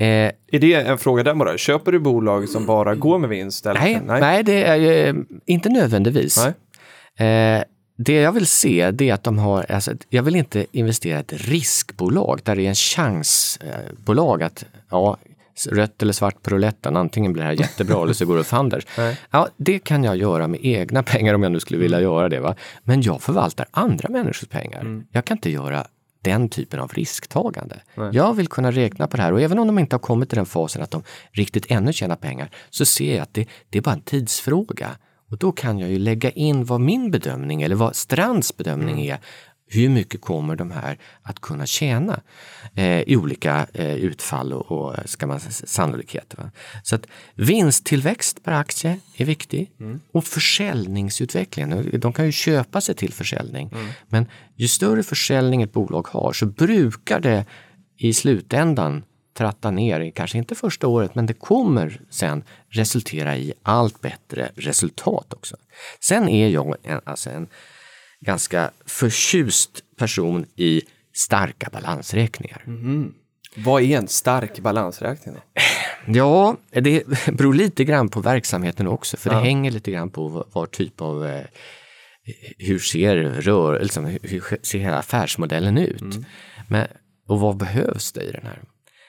eh, Är det en fråga där bara? Köper du bolag som bara går med vinst? Eller? nej, nej. det är ju inte nödvändigtvis. Nej. Eh, det jag vill se det är att de har, alltså, jag vill inte investera i ett riskbolag där det är en chansbolag att ja, rött eller svart på rouletten, antingen blir det här jättebra eller så går det fanders. (laughs) Nej. Ja, det kan jag göra med egna pengar om jag nu skulle vilja göra det. Va? Men jag förvaltar andra människors pengar. Jag kan inte göra den typen av risktagande. Jag vill kunna räkna på det här och även om de inte har kommit till den fasen att de riktigt ännu tjänar pengar så ser jag att det, det är bara en tidsfråga. Och då kan jag ju lägga in vad min bedömning eller vad Strands bedömning är. Hur mycket kommer de här att kunna tjäna eh, i olika eh, utfall och, och ska man, sannolikheter. Va? Så att vinsttillväxt per aktie är viktig och försäljningsutvecklingen. De kan ju köpa sig till försäljning. Men ju större försäljning ett bolag har så brukar det i slutändan tratta ner, kanske inte första året, men det kommer sen resultera i allt bättre resultat också. Sen är jag en, alltså en ganska förtjust person i starka balansräkningar. Vad är en stark balansräkning? Då? Ja, det (laughs) beror lite grann på verksamheten också, för det hänger lite grann på vad, typ av eh, hur ser rör, liksom, hur, ser hela affärsmodellen ut? Men, och vad behövs det i den här?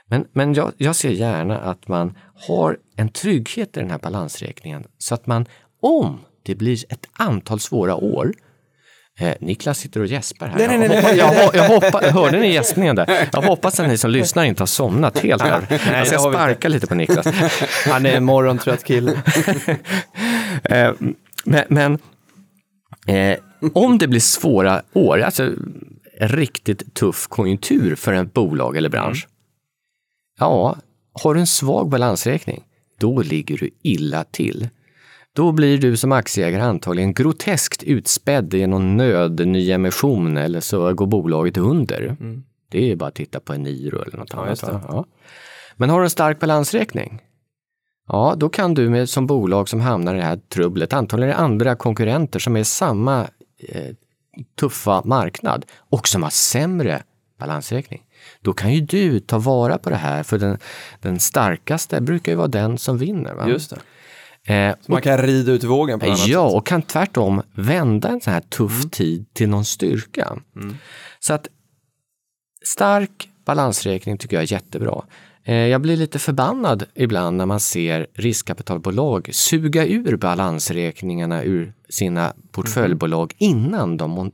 Men, men jag, jag ser gärna att man har en trygghet i den här balansräkningen så att man, om det blir ett antal svåra år, Eh, Niklas sitter och gäspar här. Nej, nej, nej, jag, hoppa, jag, ho- jag hoppa, hörde ni gäspningen där? Jag hoppas att ni som lyssnar inte har somnat helt här. Jag ska sparka lite på Niklas. Han är en morgontrött kille. (laughs) Eh, men men eh, om det blir svåra år, alltså en riktigt tuff konjunktur för en bolag eller bransch. Ja, har du en svag balansräkning, då ligger du illa till. Då blir du som aktieägare antagligen groteskt utspädd i någon nödnyemission eller så går bolaget under. Det är bara att titta på Eniro eller något annat. det. va? Ja. Men har du en stark balansräkning, Ja, då kan du med, som bolag som hamnar i det här trubblet, antagligen andra konkurrenter som är samma eh, tuffa marknad och som har sämre balansräkning. Då kan ju du ta vara på det här, för den, den starkaste brukar ju vara den som vinner. Va? Just det. Eh, Så man kan rida ut vågen på annat Ja, sätt. och kan tvärtom vända en sån här tuff Mm. tid till någon styrka. Så att stark balansräkning tycker jag är jättebra. Eh, Jag blir lite förbannad ibland när man ser riskkapitalbolag suga ur balansräkningarna ur sina portföljbolag innan de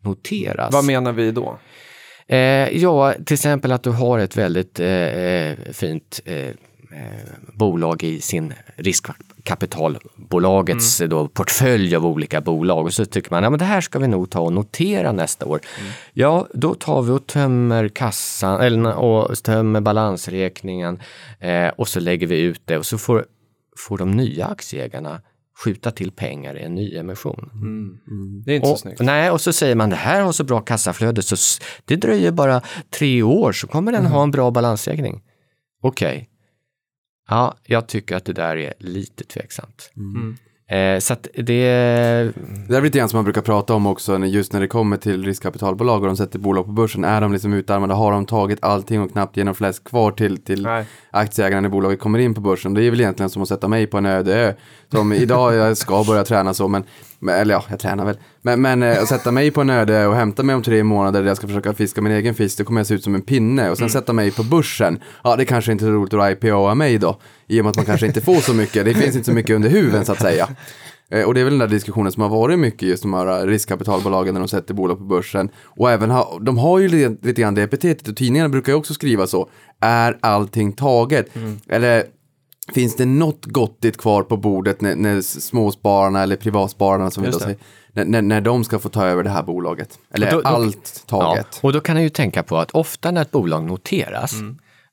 noteras. Vad menar vi då? Eh, ja, till exempel att du har ett väldigt eh, eh, fint eh, bolag i sin riskkapitalbolagets då, portfölj av olika bolag och så tycker man ja, men det här ska vi nog ta och notera nästa år. Ja, då tar vi och tömmer kassan eller, och tömmer balansräkningen eh, och så lägger vi ut det och så får, får de nya aktieägarna skjuta till pengar i en ny emission. Det är inte Och, så snyggt. nej, och så säger man det här har så bra kassaflöde så det dröjer bara tre år så kommer den ha en bra balansräkning. Okej. Ja, jag tycker att det där är lite tveksamt. Eh, så att det... Det är lite grann som man brukar prata om också, när- just när det kommer till riskkapitalbolag och de sätter bolag på börsen. Är de liksom utarmade? Har de tagit allting och knappt genom flest kvar till, till Nej. aktieägarna när bolaget kommer in på börsen? Det är väl egentligen som att sätta mig på en öde ö. Som idag, jag ska börja träna så, men, eller ja, jag tränar väl. Men, men eh, att sätta mig på en öde och hämta mig om tre månader där jag ska försöka fiska min egen fisk, det kommer jag se ut som en pinne. Och sen sätta mig på börsen, ja det kanske inte är så roligt att IPOa mig då. I och med att man kanske inte får så mycket, det finns inte så mycket under huven så att säga. Eh, Och det är väl den där diskussionen som har varit mycket just de här riskkapitalbolagen när de sätter bolag på börsen. Och även ha, de har ju lite, lite grann det epitetet och tidningarna brukar ju också skriva så. Är allting taget? Eller finns det något gottigt kvar på bordet när, när småspararna eller privatspararna som vi då Just det. säger, när, när, de ska få ta över det här bolaget? Eller då- allt Ja, taget? och då kan jag ju tänka på att ofta när ett bolag noteras,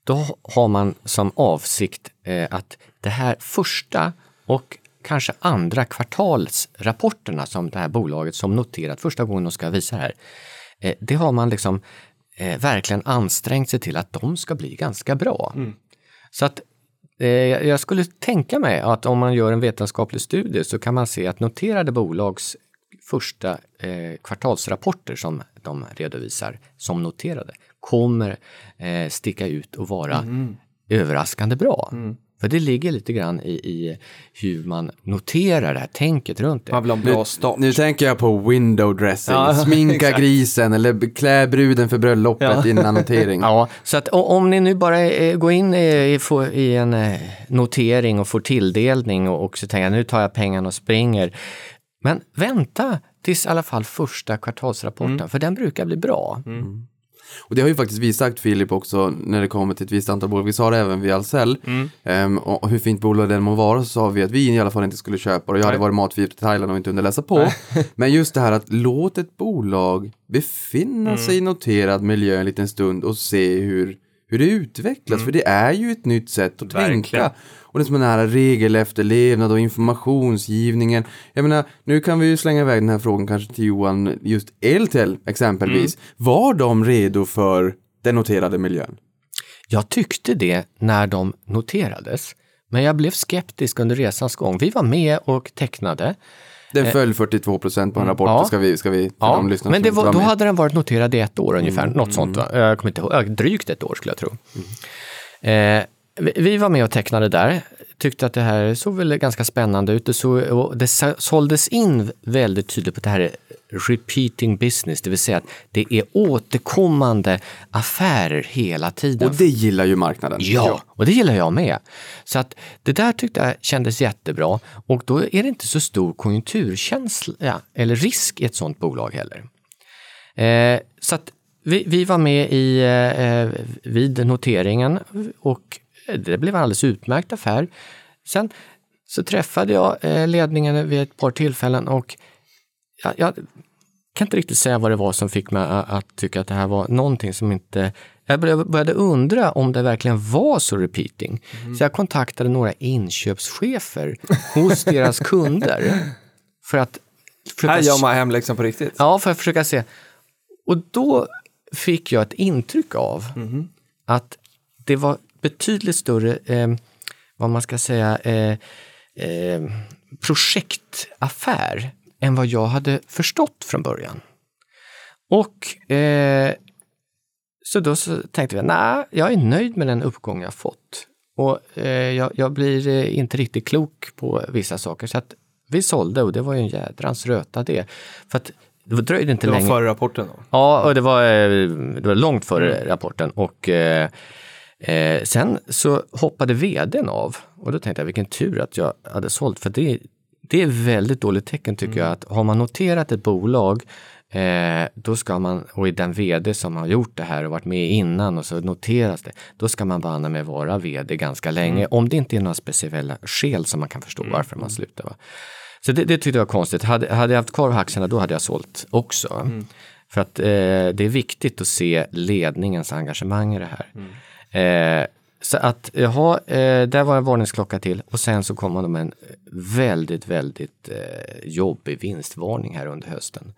då har man som avsikt eh, att det här första och kanske andra kvartalsrapporterna som det här bolaget som noterat första gången de ska visa här, eh, det har man liksom eh, verkligen ansträngt sig till att de ska bli ganska bra. Så att jag skulle tänka mig att om man gör en vetenskaplig studie så kan man se att noterade bolags första eh, kvartalsrapporter som de redovisar som noterade kommer eh, sticka ut och vara överraskande bra. För det ligger lite grann i, i hur man noterar det här tänket runt det. Man vill ha en bra start. Nu tänker jag på window dressing, Ja, (laughs) sminka exakt. grisen eller klä bruden för bröllopet innan notering. (laughs) Ja, så att om ni nu bara eh, går in i, i, i en eh, notering och får tilldelning och, och så tänker nu tar jag pengarna och springer. Men vänta tills i alla fall första kvartalsrapporten, för den brukar bli bra. Och det har ju faktiskt vi sagt Filip också när det kommer till ett visst antal bolag. Vi sa det även vid Ahlsell. Ehm, och hur fint bolag den må vara så sa vi att vi i alla fall inte skulle köpa det. Jag hade varit matförgiftad till Thailand och inte hunnit läsa på. (laughs) Men just det här att låt ett bolag befinna sig i noterad miljö en liten stund och se hur, hur det utvecklas. För det är ju ett nytt sätt att Verkligen. tänka. Och det som är nära regelefterlevnad och informationsgivningen. Jag menar, nu kan vi ju slänga iväg den här frågan kanske till Johan, just Eltel exempelvis. Var de redo för den noterade miljön? Jag tyckte det när de noterades, men jag blev skeptisk under resans gång. Vi var med och tecknade. Den föll 42 procent på en rapport, ja. ska vi, ska vi, lyssnare men det var, var då hade den varit noterad i ett år ungefär, något sånt. Va? Jag kommer inte ihåg, ja, drygt ett år skulle jag tro. Eh, vi, var med och tecknade där, tyckte att det här såg väl ganska spännande ut. Det, såg, det såldes in väldigt tydligt på det här är repeating business, det vill säga att det är återkommande affärer hela tiden. Och det gillar ju marknaden. Ja, och det gillar jag med. Så att det där tyckte jag kändes jättebra och då är det inte så stor konjunkturkänsla eller risk i ett sådant bolag heller. Eh, så att vi, vi var med i, eh, vid noteringen och det blev en alldeles utmärkt affär. Sen så träffade jag eh, ledningen vid ett par tillfällen och jag, jag kan inte riktigt säga vad det var som fick mig att, att tycka att det här var någonting som inte... Jag började, undra om det verkligen var så repeating. Så jag kontaktade några inköpschefer hos deras kunder för att försöka Här gör man hemläxan på riktigt. Ja, för att försöka se. Och då fick jag ett intryck av att det var betydligt större, eh, vad man ska säga, eh, eh, projektaffär än vad jag hade förstått från början. Och eh, så då så tänkte jag, nej, jag är nöjd med den uppgång jag fått. Och eh, jag, jag blir eh, inte riktigt klok på vissa saker. Så att vi sålde och det var ju en jädrans röta det. För att det dröjde inte Det var länge. före rapporten då. Ja, och det var, eh, det var långt före rapporten. Och eh, eh, sen så hoppade vdn av. Och då tänkte jag, vilken tur att jag hade sålt. För det, det är väldigt dåligt tecken tycker jag. Att har man noterat ett bolag Eh, då ska man, och är den vd som har gjort det här och varit med innan och så noteras det, då ska man banne med vara vd ganska länge, om det inte är några speciella skäl som man kan förstå varför man slutar. Va? Så det, det tyckte jag var konstigt. Hade, hade jag haft kvar aktierna då hade jag sålt också. För att eh, det är viktigt att se ledningens engagemang i det här. Eh, så att, jaha, eh, där var en varningsklocka till och sen så kom man med en väldigt, väldigt eh, jobbig vinstvarning här under hösten.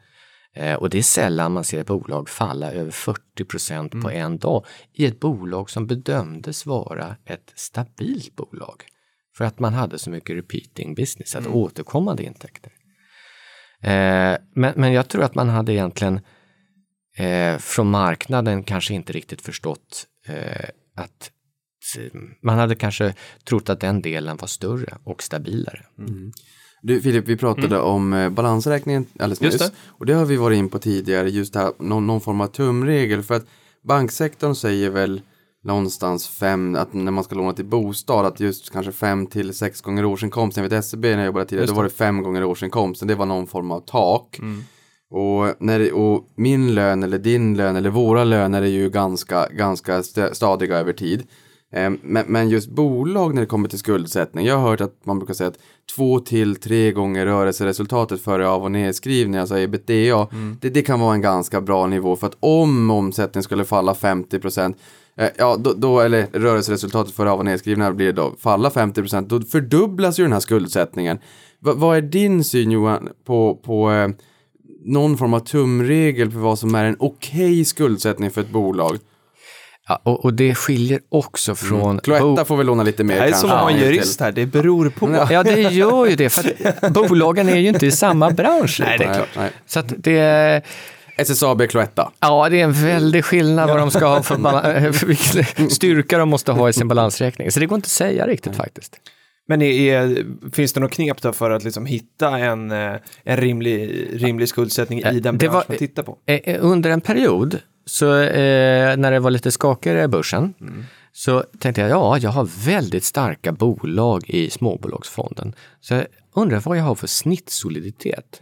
Eh, och det är sällan man ser ett bolag falla över 40 procent på en dag i ett bolag som bedömdes vara ett stabilt bolag. För att man hade så mycket repeating business, att återkommande intäkter. Eh, men, men jag tror att man hade egentligen eh, från marknaden kanske inte riktigt förstått eh, att man hade kanske trott att den delen var större och stabilare. Du Filip, vi pratade om eh, balansräkningen alldeles Just nyss. det. Och det har vi varit in på tidigare, just det här, någon, någon form av tumregel. För att banksektorn säger väl någonstans fem, att när man ska låna till bostad, att just kanske fem till sex gånger årsinkomsten. Jag vet SEB när jag jobbade tidigare, då var det fem gånger årsinkomsten. Det var någon form av tak. Och, när och min lön eller din lön eller våra löner är ju ganska, ganska st- stadiga över tid. Eh, Men, men just bolag när det kommer till skuldsättning. Jag har hört att man brukar säga att två till tre gånger rörelseresultatet före av och nedskrivning, alltså ebitda. Det, det kan vara en ganska bra nivå för att om omsättningen skulle falla 50 procent Ja, då, då, eller rörelseresultatet före av och nedskrivningar blir då falla 50 procent, då fördubblas ju den här skuldsättningen. Va, vad är din syn Johan på, på eh, någon form av tumregel för vad som är en okej skuldsättning för ett bolag? Ja, och, och det skiljer också från... Cloetta får väl låna lite mer Det är som att vara en jurist här, det beror på. Ja, det gör ju det, för att (laughs) bolagen är ju inte i samma bransch. Nej, det är klart. Nej. Så att det, SSAB Cloetta. ja, det är en väldig skillnad vad de ska ha för, för (laughs) vilken styrka de måste ha i sin balansräkning. Så det går inte att säga riktigt faktiskt. Men är, är, finns det något knep då för att liksom hitta en, eh, en rimlig, rimlig skuldsättning i den det bransch var- man tittar på? Eh, eh, Under en period, så, eh, när det var lite skakigare i börsen, så tänkte jag, ja, jag har väldigt starka bolag i småbolagsfonden. Så jag undrar vad jag har för snittsoliditet.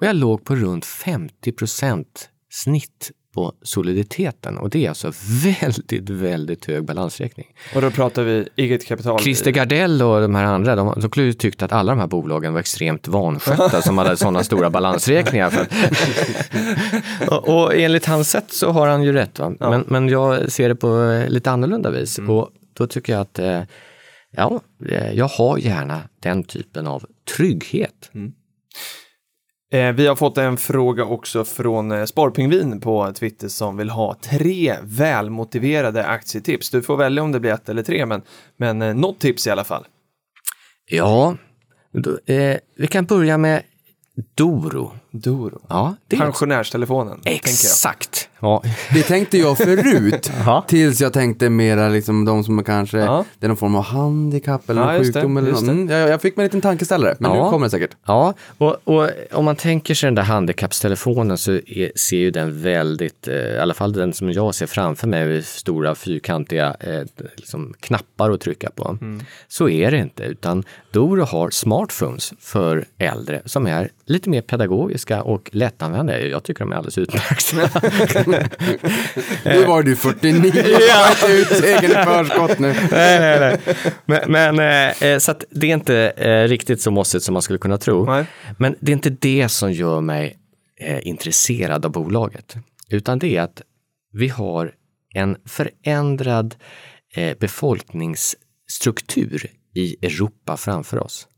Och jag låg på runt 50 procent snitt på soliditeten och det är alltså väldigt, väldigt hög balansräkning. Och då pratar vi eget kapital. Christer Gardell och de här andra, de, de skulle ju tyckt att alla de här bolagen var extremt vanskötta som hade sådana stora balansräkningar. (laughs) Och, och enligt hans sätt så har han ju rätt. Va? Men, men jag ser det på eh, lite annorlunda vis och då tycker jag att eh, ja, eh, jag har gärna den typen av trygghet. Eh, Eh, vi har fått en fråga också från eh, Sparpingvin på Twitter som vill ha tre välmotiverade aktietips. Du får välja om det blir ett eller tre, men, men eh, något tips i alla fall. Ja, då, eh, vi kan börja med Doro, Doro. Ja, det är Pensionärstelefonen. Exakt. Ja. Det tänkte jag förut, (laughs) tills jag tänkte mera liksom de som kanske, Ja. det är någon form av handikapp eller Ja, just det, sjukdom eller något. Mm, jag, jag fick mig en liten tankeställare, men Ja. nu kommer det säkert. Ja, och, och om man tänker sig den där handikappstelefonen så är, ser ju den väldigt, eh, i alla fall den som jag ser framför mig, med stora fyrkantiga eh, liksom knappar att trycka på. Så är det inte, utan Doro har smartphones för äldre som är lite mer pedagogiska och lättanvända. Jag tycker de är alldeles utmärkta. (laughs) Nu var du 49, jag inte ut segern i förskott nu. nej, nej, nej. Men, men eh, så det är inte eh, riktigt så mossigt som man skulle kunna tro. Nej. Men det är inte det som gör mig eh, intresserad av bolaget, utan det är att vi har en förändrad befolkningsstruktur i Europa framför oss.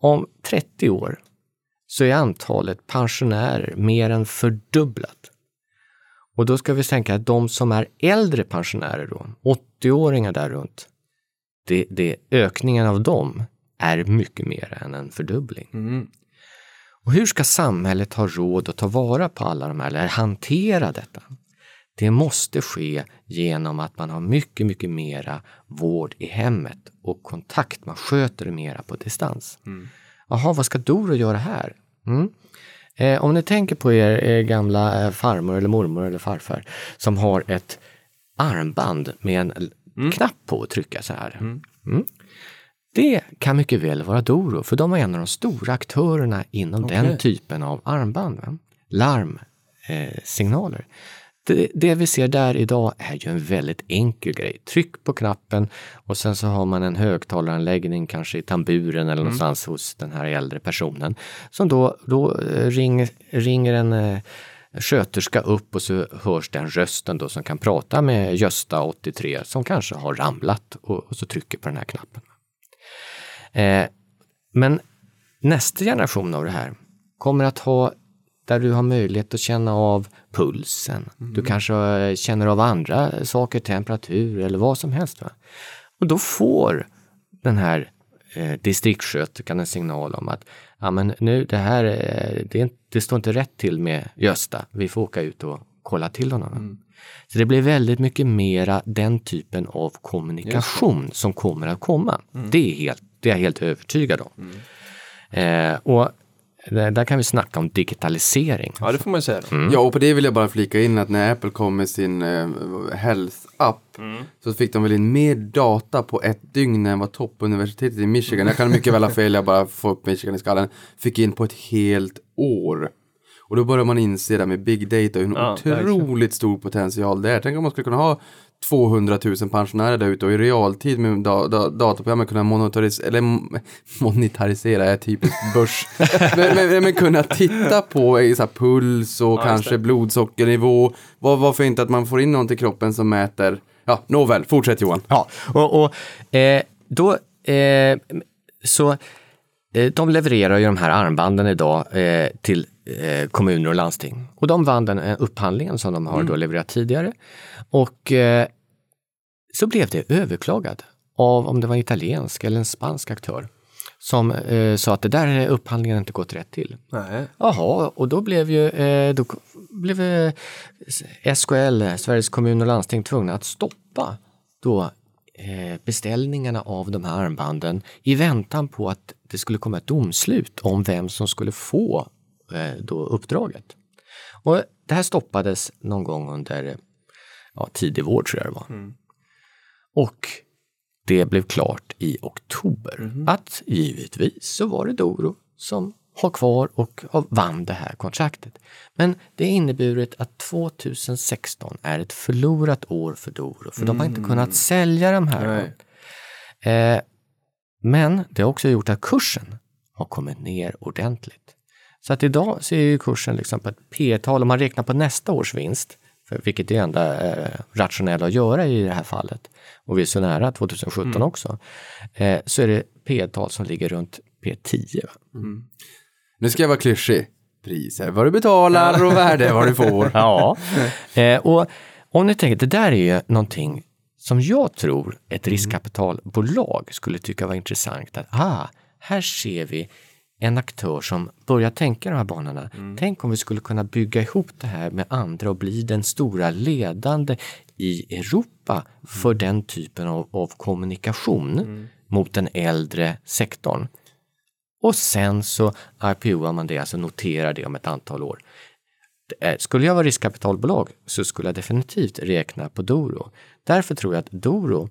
Om 30 år så är antalet pensionärer mer än fördubblat. Och då ska vi tänka att de som är äldre pensionärer då, 80-åringar där runt, det, det, ökningen av dem är mycket mer än en fördubbling. Och hur ska samhället ha råd att ta vara på alla de här, eller hantera detta? Det måste ske genom att man har mycket, mycket mera vård i hemmet och kontakt. Man sköter det mera på distans. Jaha, vad ska Doro göra här? Mm. Eh, om ni tänker på er, er gamla eh, farmor eller mormor eller farfar som har ett armband med en l- knapp på att trycka så här. Mm. Det kan mycket väl vara Doro, för de är en av de stora aktörerna inom den typen av armband. Va? Larmsignaler. Eh. Det, det vi ser där idag är ju en väldigt enkel grej. Tryck på knappen och sen så har man en högtalaranläggning kanske i tamburen eller någonstans hos den här äldre personen som då, då eh, ring, ringer en eh, sköterska upp och så hörs den rösten då som kan prata med Gösta, 83, som kanske har ramlat och, och så trycker på den här knappen. Eh, men nästa generation av det här kommer att ha där du har möjlighet att känna av pulsen. Du kanske eh, känner av andra saker, temperatur eller vad som helst. Va? Och då får den här eh, distriktssköterskan en signal om att ja, men nu, det här eh, det, inte- det står inte rätt till med Gösta, vi får åka ut och kolla till honom. Så det blir väldigt mycket mera den typen av kommunikation som kommer att komma. Det, är helt, det är jag helt övertygad om. Eh, och där där kan vi snacka om digitalisering. Ja, det får man ju säga. Då. Ja, och på det vill jag bara flika in att när Apple kom med sin eh, Health-app så fick de väl in mer data på ett dygn än vad toppuniversitetet i Michigan, jag kan mycket väl ha fel, jag bara får upp Michigan i skallen, fick in på ett helt år. Och då börjar man inse det med big data, hur en Ja, otroligt stor potential det är. Tänk om man skulle kunna ha 200 000 pensionärer där ute och i realtid med da, da, dataprogram kunna monetarisera, eller monetarisera är typiskt börs, (laughs) men, men, men kunna titta på så här puls och just kanske blodsockernivå. Var, varför inte att man får in något i kroppen som mäter, ja, nåväl, fortsätt Johan. Ja, och, och eh, då eh, så eh, de levererar ju de här armbanden idag eh, till eh, kommuner och landsting. Och de vann den eh, upphandlingen som de har då levererat tidigare. Och eh, så blev det överklagad av om det var en italiensk eller en spansk aktör som eh, sa att det där är upphandlingen inte gått rätt till. Nej. Jaha, och då blev ju eh, då blev eh, SKL, Sveriges kommun och landsting, tvungna att stoppa då eh, beställningarna av de här armbanden i väntan på att det skulle komma ett domslut om vem som skulle få eh, då uppdraget. Och det här stoppades någon gång under eh, ja, tidig vår tror jag det var. Och det blev klart i oktober att givetvis så var det Doro som har kvar och vann det här kontraktet. Men det har inneburit att 2016 är ett förlorat år för Doro, för de har inte kunnat sälja de här. Eh, men det har också gjort att kursen har kommit ner ordentligt. Så att idag så är ju kursen liksom på ett P-tal, om man räknar på nästa års vinst, för vilket är det enda eh, rationella att göra i det här fallet, och vi är så nära 2017 också, eh, så är det P-tal som ligger runt P10. Va? Nu ska jag vara klyschig. Pris är vad du betalar och värde är vad du får. (laughs) Ja, eh, och om ni tänker, det där är ju någonting som jag tror ett riskkapitalbolag skulle tycka var intressant. Att ah, här ser vi en aktör som börjar tänka de här banorna. Tänk om vi skulle kunna bygga ihop det här med andra och bli den stora ledande i Europa för den typen av, av kommunikation mot den äldre sektorn. Och sen så IPOar man det, alltså noterar det om ett antal år. Eh, Skulle jag vara riskkapitalbolag så skulle jag definitivt räkna på Doro. Därför tror jag att Doro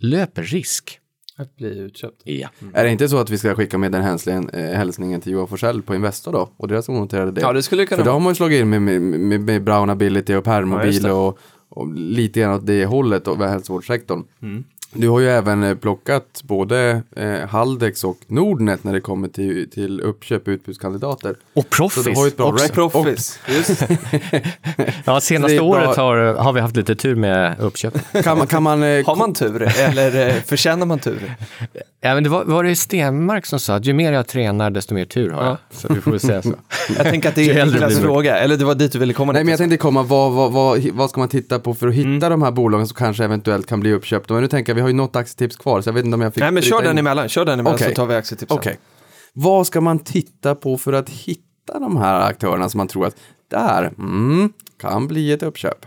löper risk. Att bli utköpt. Ja. Är det inte så att vi ska skicka med den hälsningen, eh, hälsningen till Johan Forsell på Investor då? Och deras onoterade del? Ja, det skulle kunna För vara. har man ju slagit in med, med, med, med Brown Ability och Ja, permobil det. och, och lite grann åt det hållet och hälsovårdssektorn. Mm. Du har ju även eh, plockat både eh, Haldex och Nordnet när det kommer till, till uppköp utbudskandidater. Och Så Proffice. du har ju ett bra också. Just. (laughs) Ja, senaste året har, har vi haft lite tur med uppköp. Kan man, kan man, eh, Har man tur eller eh, förtjänar man tur? ja, men det var, var det Stenmark som sa att ju mer jag tränar desto mer tur har jag. Ja. Så vi får väl säga så. (laughs) Jag tänker att det är (laughs) Niklas fråga, eller det var dit du ville komma. Nej men jag tänkte komma, vad, vad, vad, vad ska man titta på för att hitta Mm. de här bolagen som kanske eventuellt kan bli uppköpta? Men nu tänker jag, vi har ju något aktietips kvar så jag vet inte om jag fick Nej men kör den in. emellan, kör den emellan Okej. så tar vi aktietipsen. Okej. Vad ska man titta på för att hitta de här aktörerna som man tror att där mm, kan bli ett uppköp?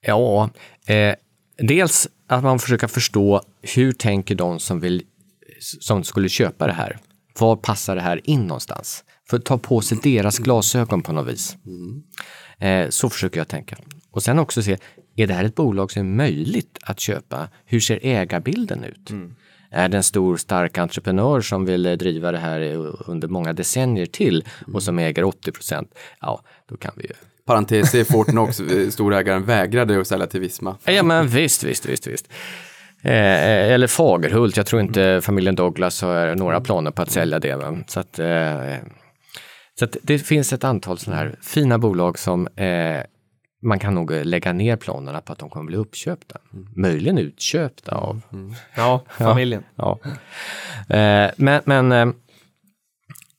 Ja, eh, dels att man försöker förstå hur tänker de som, vill, som skulle köpa det här? Var passar det här in någonstans? För att ta på sig deras glasögon på något vis. Eh, så försöker jag tänka. Och sen också se, är det här ett bolag som är möjligt att köpa? Hur ser ägarbilden ut? Är det en stor stark entreprenör som vill eh, driva det här eh, under många decennier till och som äger 80 procent? Ja, då kan vi ju Parentes är Fortnox, (laughs) storägaren, vägrade att sälja till Visma. Ja men visst, visst, visst, visst. Eh, eller Fagerhult, jag tror inte familjen Douglas har några planer på att sälja det. Va? Så, att, eh, så att det finns ett antal sådana här fina bolag som eh, man kan nog lägga ner planerna på att de kommer bli uppköpta. Möjligen utköpta av. (laughs) Ja, familjen. Ja. Eh, men men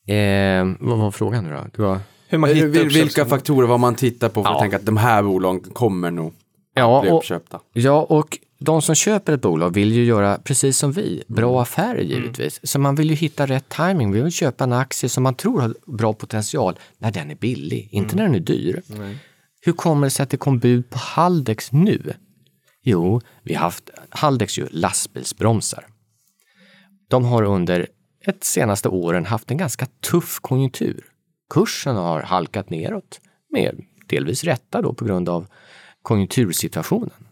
eh, eh, vad var frågan nu då? Det var, Hur man Eh, hittar vil- Vilka faktorer vad man tittar på för att Ja. tänka att de här bolagen kommer nog ja, bli och, uppköpta? Ja, och de som köper ett bolag vill ju göra precis som vi, bra affärer givetvis. Så man vill ju hitta rätt timing. Vi vill köpa en aktie som man tror har bra potential när den är billig, inte när den är dyr. Hur kommer det sig att det kom bud på Haldex nu? Jo, vi har haft Haldex ju lastbilsbromsar. De har under ett senaste åren haft en ganska tuff konjunktur. Kursen har halkat neråt, med delvis rätta då på grund av konjunktursituationen.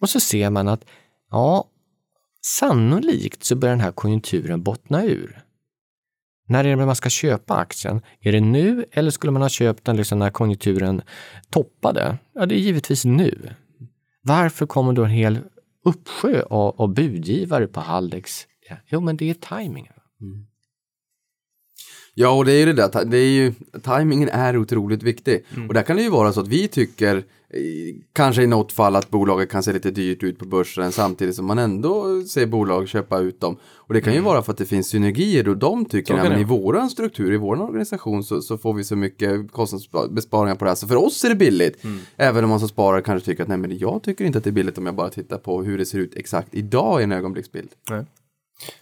Och så ser man att ja, sannolikt så börjar den här konjunkturen bottna ur. När är det man ska köpa aktien? Är det nu eller skulle man ha köpt den liksom när konjunkturen toppade? Ja, det är givetvis nu. Varför kommer då en hel uppsjö av, av budgivare på Haldex? Ja, jo, men det är tajmingen. Mm. Ja, och det är ju det där, det är ju, tajmingen är otroligt viktig. Mm. Och där kan det ju vara så att vi tycker, eh, kanske i något fall att bolaget kan se lite dyrt ut på börsen samtidigt som man ändå ser bolag köpa ut dem. Och det kan ju vara för att det finns synergier och de tycker, Mm. Men i våran struktur, i vår organisation så, så får vi så mycket kostnadsbesparingar på det här. Så för oss är det billigt. Mm. Även om man som sparare kanske tycker att nej men jag tycker inte att det är billigt om jag bara tittar på hur det ser ut exakt idag i en ögonblicksbild.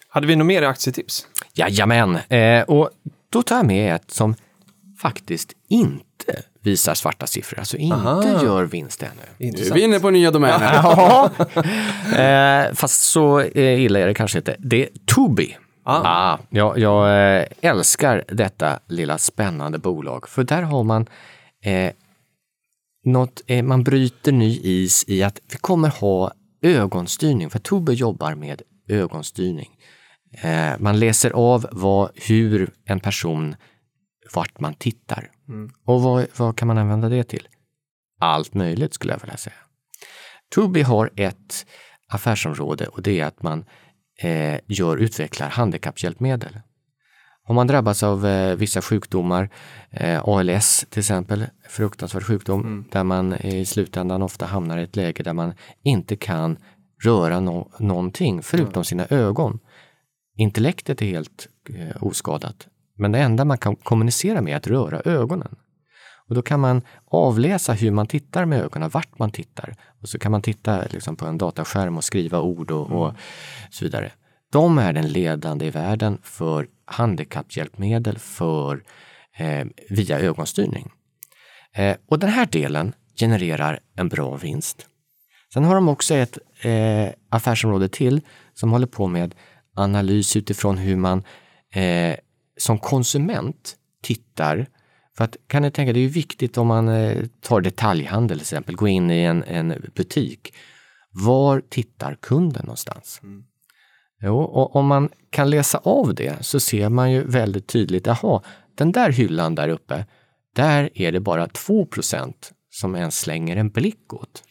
Hade vi något mer aktietips? Jajamän, eh, och då tar jag med ett som faktiskt inte visar svarta siffror, alltså inte Aha. gör vinst ännu. Nu är vi inne på nya domäner. (laughs) Ja, eh, fast så eh, illa är det kanske inte. Det är Tubi. Ah. jag, jag eh, älskar detta lilla spännande bolag, för där har man eh, något, eh, man bryter ny is i att vi kommer ha ögonstyrning, för Tubi jobbar med ögonstyrning. Eh, man läser av vad, hur en person, vart man tittar. Och vad, vad kan man använda det till? Allt möjligt skulle jag vilja säga. Tubi har ett affärsområde och det är att man eh, gör, utvecklar handikapphjälpmedel. Om man drabbas av eh, vissa sjukdomar, eh, ALS till exempel, fruktansvärd sjukdom, där man i slutändan ofta hamnar i ett läge där man inte kan röra no- någonting förutom sina ögon. Intellektet är helt eh, oskadat, men det enda man kan kommunicera med är att röra ögonen. Och då kan man avläsa hur man tittar med ögonen, vart man tittar. Och så kan man titta liksom, på en dataskärm och skriva ord och, och så vidare. De är den ledande i världen för handikapphjälpmedel för, eh, via ögonstyrning. Eh, och den här delen genererar en bra vinst. Sen har de också ett eh, affärsområde till som håller på med analys utifrån hur man eh, som konsument tittar. För att kan ni tänka, det är ju viktigt om man eh, tar detaljhandel till exempel, går in i en, en butik. Var tittar kunden någonstans? Jo, och om man kan läsa av det så ser man ju väldigt tydligt, jaha, den där hyllan där uppe, där är det bara 2% som ens slänger en blick åt.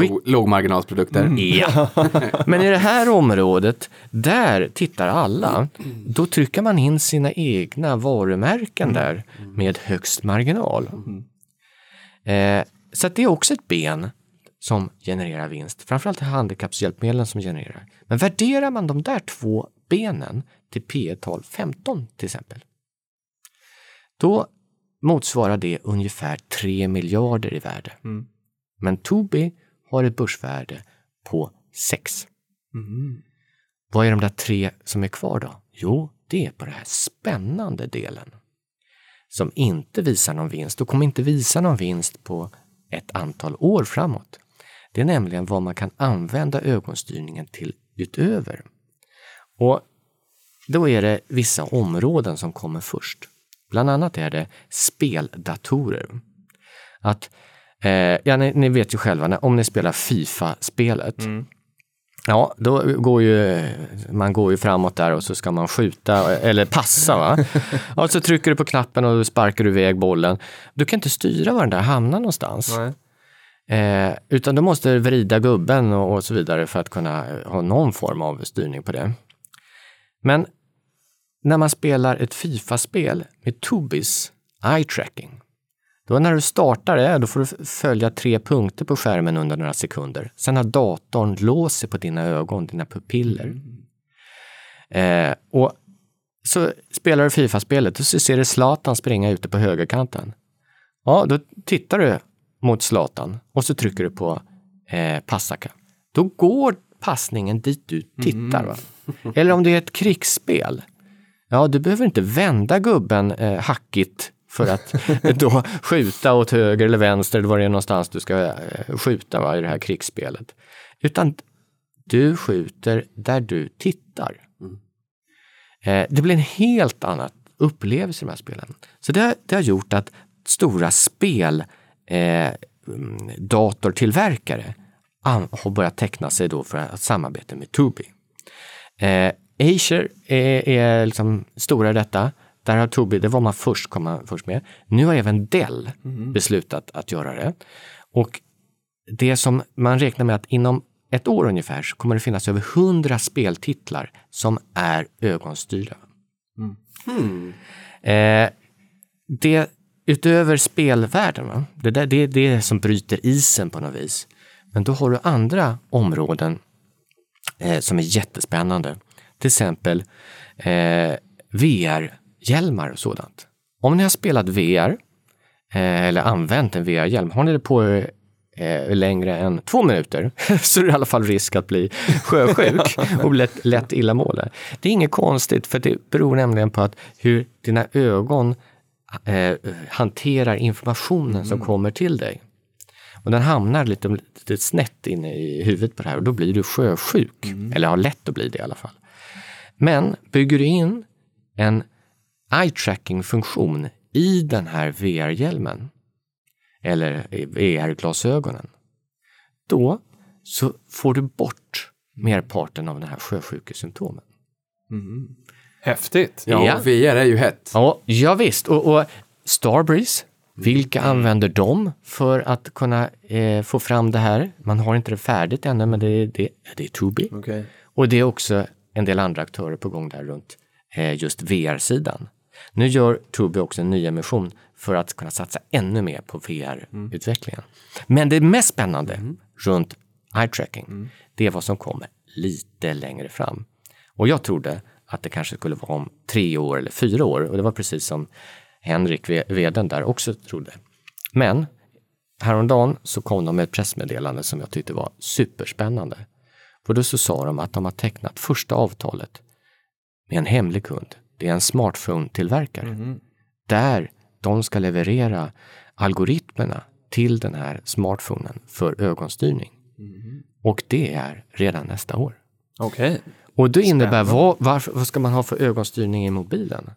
Låg, lågmarginalsprodukter. Ja. (laughs) Men i det här området, där tittar alla. Då trycker man in sina egna varumärken där med högst marginal. Eh, så det är också ett ben som genererar vinst. Framförallt handikappshjälpmedlen som genererar. Men värderar man de där två benen till P tal 15 till exempel. Då motsvarar det ungefär 3 miljarder i värde. Men Tobii har ett börsvärde på 6. Vad är de där tre som är kvar då? Jo, det är på den här spännande delen som inte visar någon vinst och kommer inte visa någon vinst på ett antal år framåt. Det är nämligen vad man kan använda ögonstyrningen till utöver. Och då är det vissa områden som kommer först. Bland annat är det speldatorer. Att, eh, ja, ni, ni vet ju själva, när, om ni spelar Fifa-spelet, Ja, då går ju, man går ju framåt där och så ska man skjuta eller passa. Va? (laughs) Och så trycker du på knappen och då sparkar du iväg bollen. Du kan inte styra var den där hamnar någonstans. Eh, utan du måste vrida gubben och, och så vidare för att kunna ha någon form av styrning på det. Men när man spelar ett Fifa-spel med Tobis eye tracking, då när du startar det, då får du följa tre punkter på skärmen under några sekunder. Sen har datorn sig på dina ögon, dina pupiller. Eh, och så spelar du Fifa-spelet och så ser du Zlatan springa ute på högerkanten. Ja, då tittar du mot Zlatan och så trycker du på eh, passaka. Då går passningen dit du tittar. Va? Eller om det är ett krigsspel. Ja, du behöver inte vända gubben eh, hackigt för att (laughs) då skjuta åt höger eller vänster eller var det är någonstans du ska eh, skjuta va, i det här krigsspelet. Utan du skjuter där du tittar. Eh, det blir en helt annan upplevelse i de här spelen. Så det, det har gjort att stora spel eh, mm, datortillverkare har börjat teckna sig då för att samarbeta med Tubi. Eh, Acer är, är liksom stora i detta. Där har Tobii, det var man först, kom man först med. Nu har även Dell beslutat att göra det. Och det som man räknar med att inom ett år ungefär så kommer det finnas över 100 speltitlar som är ögonstyrda. Eh, det utöver spelvärlden, va? Det, där, det är det som bryter isen på något vis. Men då har du andra områden eh, som är jättespännande. Till exempel eh, VR-hjälmar och sådant. Om ni har spelat VR eh, eller använt en VR-hjälm, har ni det på er eh, längre än två minuter (laughs) så är det i alla fall risk att bli (laughs) sjösjuk och lätt, lätt illamående. Det är inget konstigt för det beror nämligen på att hur dina ögon eh, hanterar informationen som kommer till dig. Och den hamnar lite, lite snett inne i huvudet på det här och då blir du sjösjuk. Eller har lätt att bli det i alla fall. Men bygger du in en eye tracking funktion i den här VR-hjälmen eller VR-glasögonen, då så får du bort merparten av den här sjösjukesymptomen. Häftigt. Ja, Ja. VR är ju hett. Ja, ja visst. Och, och Starbreeze, vilka använder de för att kunna eh, få fram det här? Man har inte det färdigt ännu, men det är, det, det är Tubi. Okej. Och det är också en del andra aktörer på gång där runt eh, just VR-sidan. Nu gör Tubi också en ny emission för att kunna satsa ännu mer på VR-utvecklingen. Men det mest spännande runt eye tracking, det är vad som kommer lite längre fram. Och jag trodde att det kanske skulle vara om tre år eller fyra år och det var precis som Henrik, vdn där, också trodde. Men häromdagen så kom de med ett pressmeddelande som jag tyckte var superspännande. För då så sa de att de har tecknat första avtalet med en hemlig kund det är en smartphone-tillverkare. Där de ska leverera algoritmerna till den här smartphonen för ögonstyrning. Och det är redan nästa år. Okej. Och det innebär, vad, varför, vad ska man ha för ögonstyrning i mobilen?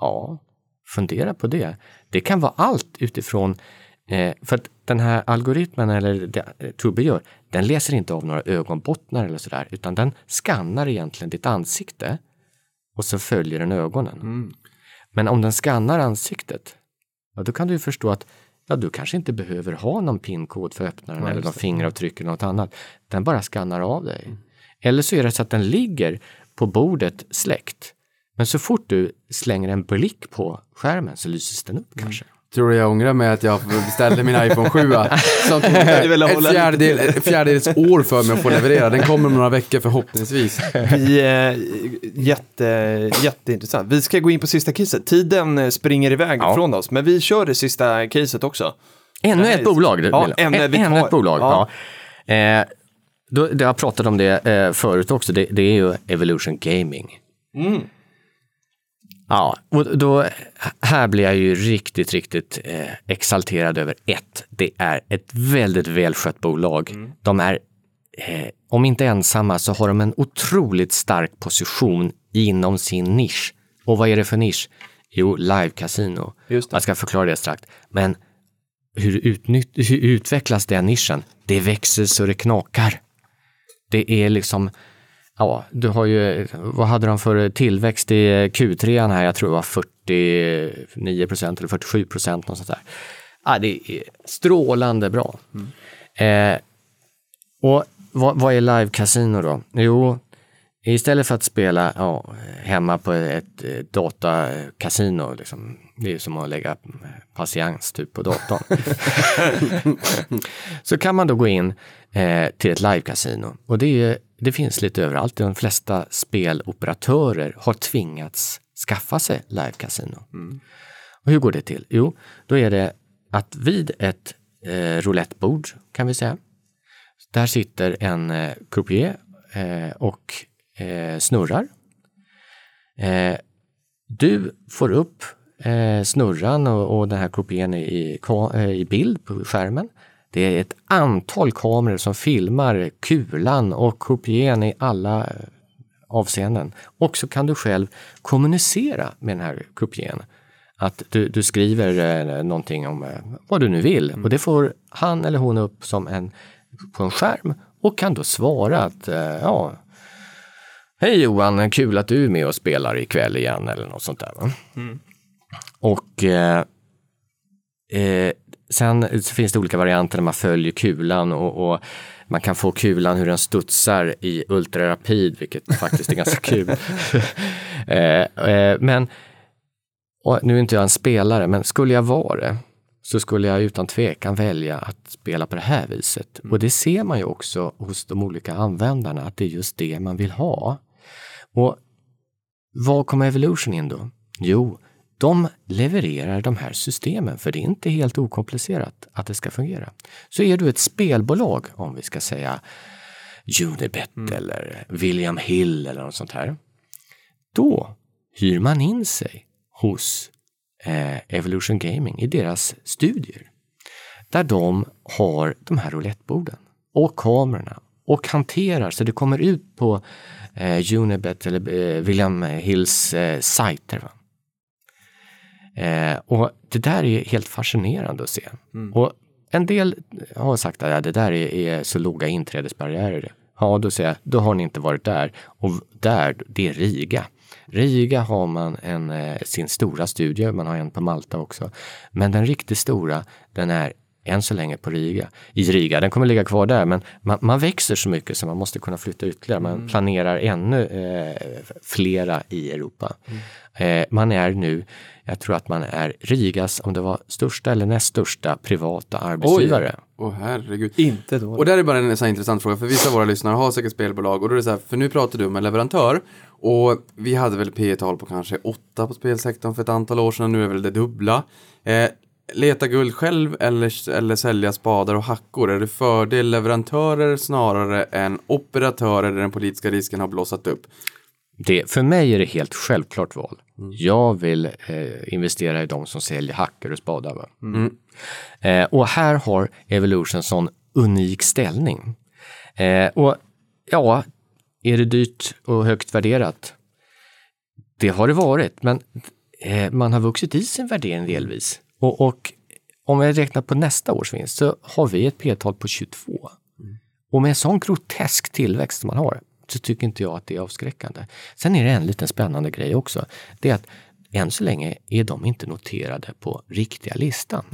Ja, fundera på det. Det kan vara allt utifrån, eh, för att den här algoritmen, eller det eh, Tubbe gör, den läser inte av några ögonbottnar eller sådär, utan den skannar egentligen ditt ansikte och så följer den ögonen. Men om den skannar ansiktet, ja, då kan du ju förstå att ja, du kanske inte behöver ha någon pinkod för öppnaren eller någon fingeravtryck eller något annat. Den bara skannar av dig. Eller så är det så att den ligger på bordet släckt. Men så fort du slänger en blick på skärmen så lyses den upp kanske. Tror du jag ångrar mig att jag beställde min iPhone 7 (laughs) som tog ett fjärdedel, ett fjärdedels år för mig att få leverera. Den kommer om några veckor förhoppningsvis. Vi, eh, jätte, jätteintressant. Vi ska gå in på sista caset. Tiden eh, springer iväg Ja. från oss, men vi kör det sista caset också. Ännu ett bolag. Ja, ännu vi Ännu ett bolag. Ja. Ja. Eh, då, det, jag har pratat om det eh, förut också, det, det är ju Evolution Gaming. Mm. Ja, och då, här blir jag ju riktigt, riktigt eh, exalterad över ett. Det är ett väldigt välskött bolag. Mm. De är, eh, om inte ensamma, så har de en otroligt stark position inom sin nisch. Och vad är det för nisch? Jo, live casino. Jag ska förklara det strax. Men hur, utnytt, hur utvecklas den nischen? Det växer så det knakar. Det är liksom, ja, du har ju, vad hade de för tillväxt i Q3 här? Jag tror det var 49 procent eller 47 procent, något sånt där. Ja, det är strålande bra. Eh, och vad, vad är live casino då? Jo, istället för att spela ja, hemma på ett datakasino, liksom, det är ju som att lägga patiens typ på datorn. (laughs) (laughs) så kan man då gå in eh, till ett live-casino. Och det, är, det finns lite överallt. De flesta speloperatörer har tvingats skaffa sig live-casino. Och hur går det till? Jo, då är det att vid ett eh, roulettebord kan vi säga, där sitter en eh, croupier eh, och eh, snurrar. Eh, du får upp eh, snurran och, och den här croupieren i, eh, i bild på skärmen. Det är ett antal kameror som filmar kulan och croupieren i alla eh, avseenden. Och så kan du själv kommunicera med den här croupieren. Att du, du skriver eh, någonting om eh, vad du nu vill och det får han eller hon upp som en, på en skärm och kan då svara att eh, ja, Hej Johan, kul att du är med och spelar ikväll igen eller något sånt där. Va? Och eh, eh, sen så finns det olika varianter där man följer kulan och, och man kan få kulan hur den studsar i ultrarapid, vilket faktiskt är ganska kul. (laughs) eh, eh, men nu är inte jag en spelare, men skulle jag vara det så skulle jag utan tvekan välja att spela på det här viset. Och det ser man ju också hos de olika användarna, att det är just det man vill ha. Och vad kommer Evolution in då? Jo, de levererar de här systemen, för det är inte helt okomplicerat att det ska fungera. Så är du ett spelbolag, om vi ska säga Unibet eller William Hill eller något sånt här, då hyr man in sig hos eh, Evolution Gaming i deras studier. Där de har de här roulettborden och kamerorna och hanterar så det kommer ut på eh, Unibet eller eh, William Hills eh, sajter. Va? Eh, och det där är helt fascinerande att se. Och en del har sagt att ja, det där är, är så låga inträdesbarriärer. Ja, då säger jag, då har ni inte varit där. Och där, det är Riga. Riga har man en, eh, sin stora studie, man har en på Malta också. Men den riktigt stora, den är än så länge på Riga. I Riga, den kommer ligga kvar där, men man, man växer så mycket så man måste kunna flytta ytterligare. Man planerar ännu eh, flera i Europa. Eh, man är nu, jag tror att man är Rigas, om det var största eller näst största privata arbetsgivare. Åh herregud. Inte då. Och där är bara en här intressant fråga, för vissa av våra lyssnare har säkert spelbolag och då är det så här, för nu pratar du om en leverantör och vi hade väl P tal på kanske åtta på spelsektorn för ett antal år sedan, nu är väl det dubbla. Eh, leta guld själv eller, eller sälja spadar och hackor, är det fördel leverantörer snarare än operatörer där den politiska risken har blossat upp? Det, för mig är det helt självklart val. Jag vill eh, investera i de som säljer hackor och spadar. Va? Eh, och här har Evolution sån unik ställning. Eh, och ja, är det dyrt och högt värderat? Det har det varit, men eh, man har vuxit i sin värdering delvis. Och, och om jag räknar på nästa års vinst så har vi ett p-tal på 22. Och med en sån grotesk tillväxt som man har så tycker inte jag att det är avskräckande. Sen är det en liten spännande grej också. Det är att än så länge är de inte noterade på riktiga listan.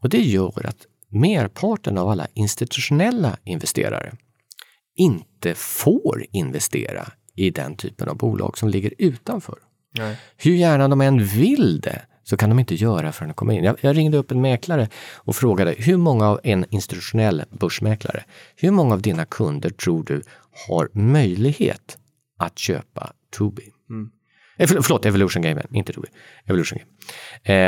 Och det gör att merparten av alla institutionella investerare inte får investera i den typen av bolag som ligger utanför. Hur gärna de än vill det så kan de inte göra förrän de kommer in. Jag, jag ringde upp en mäklare och frågade hur många av en institutionell börsmäklare, hur många av dina kunder tror du har möjlighet att köpa Tobii? Eh, förl- förlåt, Evolution Game, inte Tobii. Evolution Game.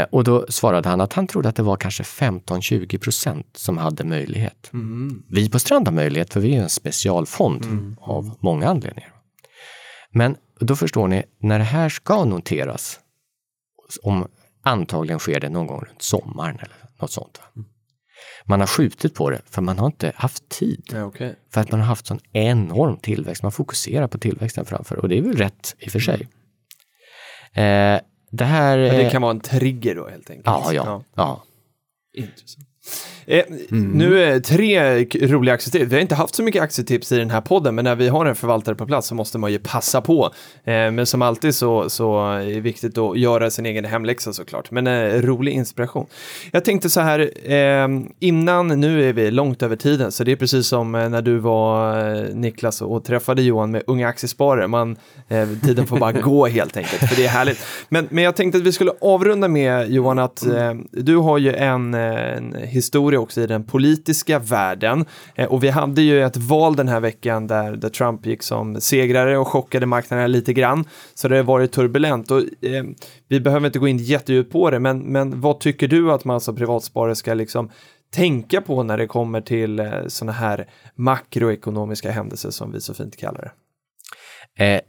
Eh, och då svarade han att han trodde att det var kanske 15-20 procent som hade möjlighet. Vi på Strand har möjlighet för vi är en specialfond av många anledningar. Men då förstår ni, när det här ska noteras, om antagligen sker det någon gång runt sommaren eller något sånt. Va? Man har skjutit på det för man har inte haft tid. Ja, okej. För att man har haft sån enorm tillväxt. Man fokuserar på tillväxten framför och det är väl rätt i och för sig. Eh, det här... Men det kan vara en trigger då helt enkelt. Ja, ja. ja. Intressant. Eh, Nu är tre roliga aktietips. Vi har inte haft så mycket aktietips i den här podden, men när vi har en förvaltare på plats så måste man ju passa på. Eh, men som alltid så, så är det viktigt att göra sin egen hemläxa såklart. Men eh, rolig inspiration. Jag tänkte så här, eh, innan, nu är vi långt över tiden, så det är precis som eh, när du var eh, Niklas och träffade Johan med Unga Aktiesparare. Man, tiden får bara gå helt enkelt, för det är härligt. Men, men jag tänkte att vi skulle avrunda med Johan att eh, du har ju en, en historia också i den politiska världen. Eh, och vi hade ju ett val den här veckan där, där Trump gick som segrare och chockade marknaderna lite grann. Så det har varit turbulent. Och, eh, vi behöver inte gå in jättedjupt på det, men, men vad tycker du att man som privatsparare ska liksom tänka på när det kommer till eh, sådana här makroekonomiska händelser som vi så fint kallar det? Eh,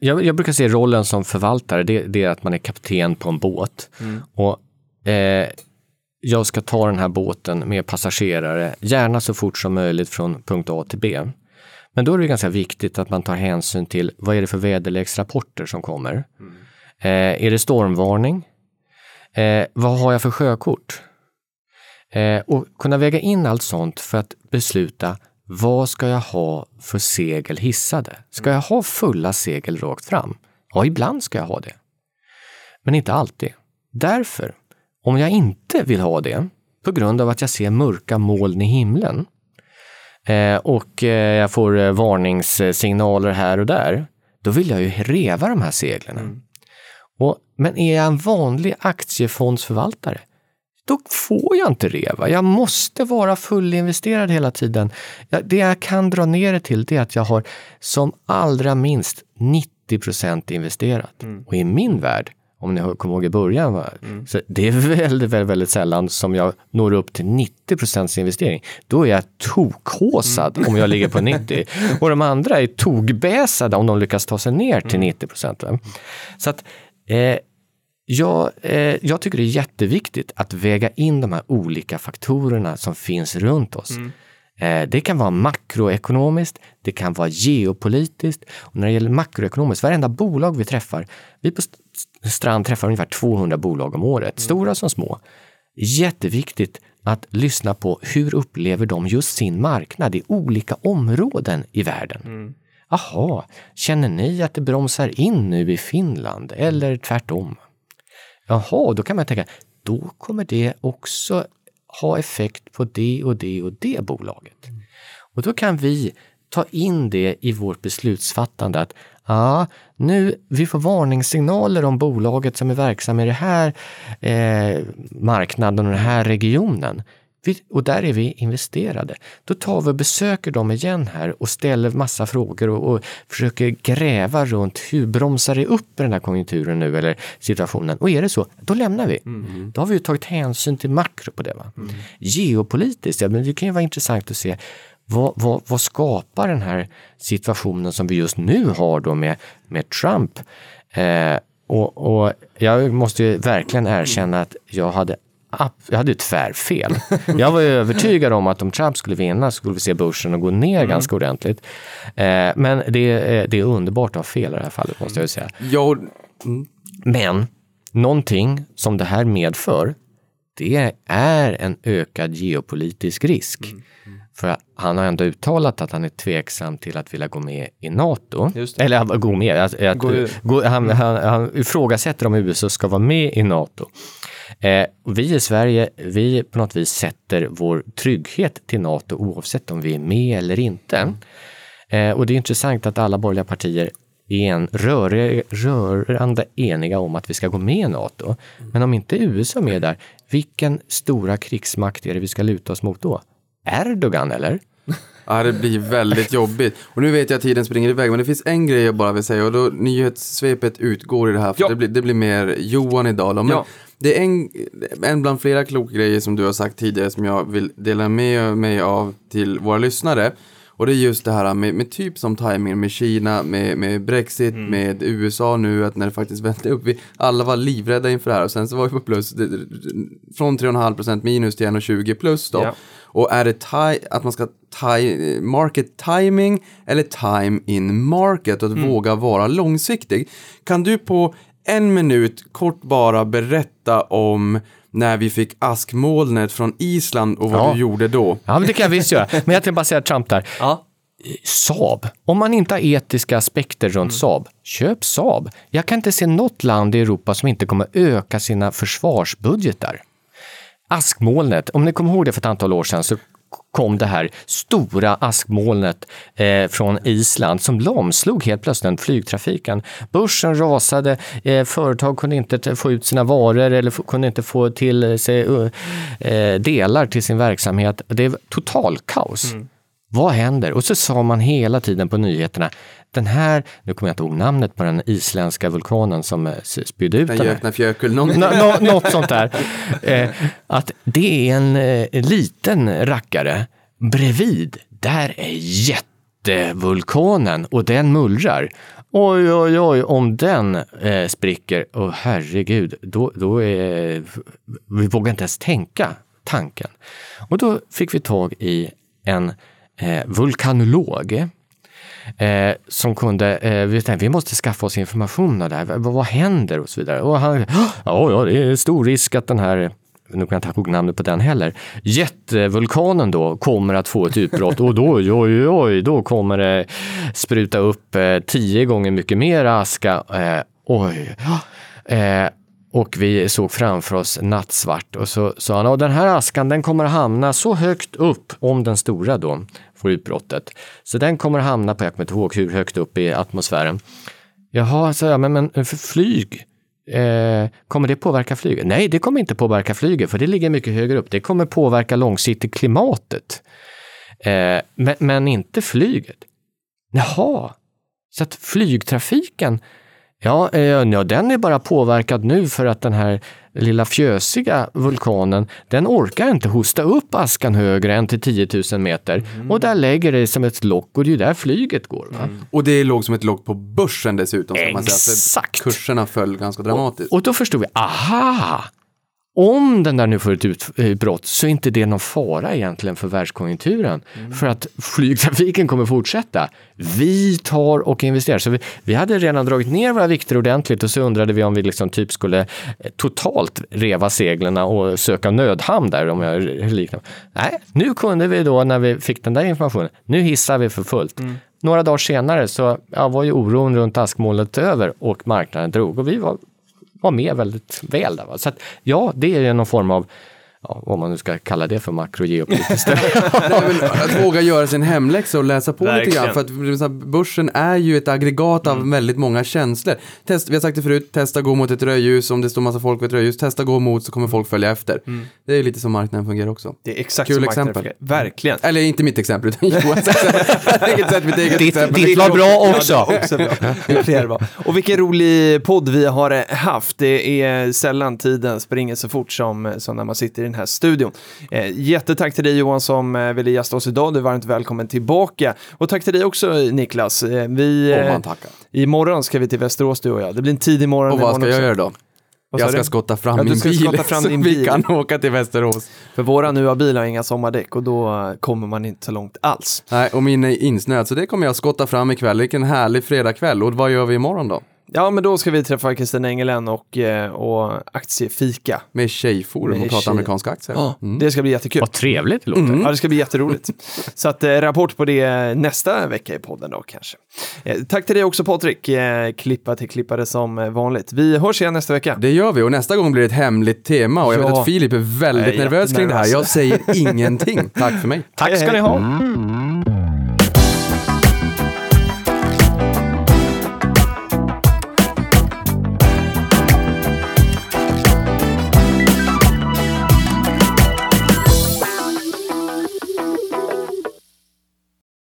jag, jag brukar se rollen som förvaltare, det, det är att man är kapten på en båt. Och eh, jag ska ta den här båten med passagerare, gärna så fort som möjligt från punkt A till B. Men då är det ganska viktigt att man tar hänsyn till vad är det för väderleksrapporter som kommer. Eh, är det stormvarning? Eh, vad har jag för sjökort? Eh, och kunna väga in allt sånt för att besluta vad ska jag ha för segel hissade? Ska jag ha fulla segel rakt fram? Ja, ibland ska jag ha det. Men inte alltid. Därför, om jag inte vill ha det, på grund av att jag ser mörka moln i himlen eh, och eh, jag får eh, varningssignaler här och där, då vill jag ju reva de här seglen. Och, men är jag en vanlig aktiefondsförvaltare, då får jag inte reva. Jag måste vara fullinvesterad hela tiden. Det jag kan dra ner det till det är att jag har som allra minst 90 procent investerat. Och i min värld, om ni kommer ihåg i början, va? så det är väldigt, väldigt, väldigt sällan som jag når upp till 90 procents investering. Då är jag tokhåsad om jag ligger på 90. (laughs) Och de andra är togbäsade om de lyckas ta sig ner till 90 procent. Så att eh, jag, eh, jag tycker det är jätteviktigt att väga in de här olika faktorerna som finst runt oss. Eh, det kan vara makroekonomiskt, det kan vara geopolitiskt. Och när det gäller makroekonomiskt, varenda bolag vi träffar, vi på St- Strand träffar ungefär 200 bolag om året, stora som små. Jätteviktigt att lyssna på hur upplever de just sin marknad i olika områden i världen. Jaha, känner ni att det bromsar in nu i Finland eller tvärtom? Jaha, då kan man tänka, då kommer det också ha effekt på det och det och det bolaget. Och då kan vi ta in det i vårt beslutsfattande att ja, nu vi får varningssignaler om bolaget som är verksam i den här eh, marknaden och den här regionen. Och där är vi investerade. Då tar vi och besöker dem igen här och ställer massa frågor och, och försöker gräva runt hur bromsar det upp den här konjunkturen nu eller situationen. Och är det så, då lämnar vi. Då har vi ju tagit hänsyn till makro på det. Va? Geopolitiskt, ja, men det kan ju vara intressant att se vad, vad, vad skapar den här situationen som vi just nu har då med, med Trump? Eh, och, och jag måste ju verkligen erkänna att jag hade jag hade ju tvärfel. Jag var ju övertygad om att om Trump skulle vinna så skulle vi se börsen gå ner Mm. ganska ordentligt. Eh, men det, är- det är underbart att ha fel i det här fallet måste jag ju säga. Ja, och- Men någonting som det här medför, det är en ökad geopolitisk risk. Mm, För han har ändå uttalat att han är tveksam till att vilja gå med i NATO. Eller gå med, att, att, gå, han, han, han ifrågasätter om USA ska vara med i NATO. Eh, vi i Sverige, vi på något vis sätter vår trygghet till NATO oavsett om vi är med eller inte. Eh, och det är intressant att alla borgerliga partier är en rör, rörande eniga om att vi ska gå med i NATO. Men om inte USA är med där, vilken stora krigsmakt är det vi ska luta oss mot då? Erdogan eller? Ja, det blir väldigt jobbigt. Och nu vet jag att tiden springer iväg, men det finns en grej jag bara vill säga och då nyhetssvepet utgår i det här, för Ja. det, blir, det blir mer Johan idag då. Men Ja. det är en, en bland flera kloka grejer som du har sagt tidigare som jag vill dela med mig av till våra lyssnare. Och det är just det här med, med typ som timing med Kina, med, med Brexit, Mm. med USA nu, att när det faktiskt vände upp, vi alla var livrädda inför det här och sen så var vi på plus, det, från 3,5% minus till 1,20 plus då. Ja. Och är det ti- att man ska ti- market timing eller time in market och att Mm. våga vara långsiktig. Kan du på en minut kort bara berätta om när vi fick askmolnet från Island och vad Ja. du gjorde då? Ja, men det kan jag visst göra. Men jag tänkte bara säga Trump där. Ja. Saab. Om man inte har etiska aspekter runt Saab, köp Saab. Jag kan inte se något land i Europa som inte kommer öka sina försvarsbudgetar. Askmolnet, om ni kommer ihåg det för ett antal år sedan så kom det här stora askmolnet eh, från Island som lamslog helt plötsligt flygtrafiken. Börsen rasade, eh, företag kunde inte få ut sina varor eller kunde inte få till sig eh, delar till sin verksamhet. Det var total kaos. Vad händer? Och så sa man hela tiden på nyheterna, den här, nu kommer jag inte ihåg namnet på den isländska vulkanen som eh, spydde ut Den den här. gökna fjökull, någon... Nå, nå, något sånt där. (laughs) Eh, att det är en eh, liten rackare. Bredvid, där är jättevulkanen och den mullrar. Oj, oj, oj, om den eh, spricker, åh herregud, då, då är, vi vågar inte ens tänka tanken. Och då fick vi tag i en eh, vulkanolog eh, som kunde, eh, vi tänkte vi måste skaffa oss information om det här, vad, vad händer och så vidare. Och han, ja, ja, det är stor risk att den här nu kan jag inte ihåg namnet på den heller. Jättevulkanen då kommer att få ett utbrott och då, oj, oj, oj, då kommer det spruta upp eh, tio gånger mycket mer aska. Eh, oj. Eh, och vi såg framför oss nattsvart och så sa han, den här askan den kommer hamna så högt upp, om den stora då får utbrottet. Så den kommer hamna på, jag kommer inte ihåg hur högt upp i atmosfären. Jaha, sa jag, men, men för flyg, eh, kommer det påverka flyget? Nej, det kommer inte påverka flyget, för det ligger mycket högre upp. Det kommer påverka långsiktigt klimatet, eh, men, men inte flyget. Jaha, så att flygtrafiken, ja, eh, ja, den är bara påverkad nu för att den här lilla fjösiga vulkanen, den orkar inte hosta upp askan högre än till 10 000 meter. Och där lägger det som ett lock och det är där flyget går. Va? Och det låg som ett lock på börsen dessutom. ska Man säga. För Exakt. kurserna föll ganska dramatiskt. Och då förstod vi, aha! Om den där nu får ett utbrott så är inte det någon fara egentligen för världskonjunkturen. För att flygtrafiken kommer fortsätta. Vi tar och investerar. Så vi, vi hade redan dragit ner våra vikter ordentligt och så undrade vi om vi liksom typ skulle eh, totalt reva seglen och söka nödhamn där. Om jag liknar. Nej, nu kunde vi då när vi fick den där informationen, nu hissar vi för fullt. Några dagar senare så ja, var ju oron runt askmolnet över och marknaden drog och vi var var med väldigt väl där. Va? Så att, ja, det är någon form av, ja, om man nu ska kalla det för makrogeopolitiskt. (laughs) Att våga göra sin hemläxa och läsa på lite Verkligen. grann. För att här, börsen är ju ett aggregat av Mm. väldigt många känslor. Test, vi har sagt det förut, testa gå mot ett rödljus. Om det står massa folk vid ett rödljus, testa gå mot så kommer folk följa efter. Det är lite som marknaden fungerar också. Det är exakt Kul som exempel. fungerar. Verkligen. Eller inte mitt exempel, utan (laughs) Johans exempel. Ditt, exempel. ditt var bra också. Ja, det var också bra. Det är fler bra. Och vilken rolig podd vi har haft. Det är sällan tiden springer så fort som, som när man sitter i den här studion. Eh, jättetack till dig Johan som eh, ville gästa oss idag. Du är varmt välkommen tillbaka. Och tack till dig också Niklas. Eh, vi, Om eh, man tackar. imorgon ska vi till Västerås du och jag. Det blir en tidig morgon Och vad ska jag också. göra då? Jag ska skotta fram Ja, min ska bil fram (laughs) så vi kan åka till Västerås. För våra nya bilar har inga sommardäck och då eh, kommer man inte så långt alls. Nej, och min är insnöad så det kommer jag skotta fram ikväll. Vilken härlig fredagkväll. Och vad gör vi imorgon då? Ja, men då ska vi träffa Kristina Engelen och, eh, och aktiefika. Med Tjejforum Med och prata tjej- amerikanska aktier. Ja, Mm. det ska bli jättekul. Vad trevligt det låter. Ja, det ska bli (laughs) jätteroligt. Så att eh, rapport på det nästa vecka i podden då kanske. Eh, tack till dig också Patrik, klippa till klippare som vanligt. Vi hörs igen nästa vecka. Det gör vi och nästa gång blir det ett hemligt tema och jag Ja. vet att Filip är väldigt är nervös kring det här. Jag säger ingenting. Tack för mig. Tack ska ni ha.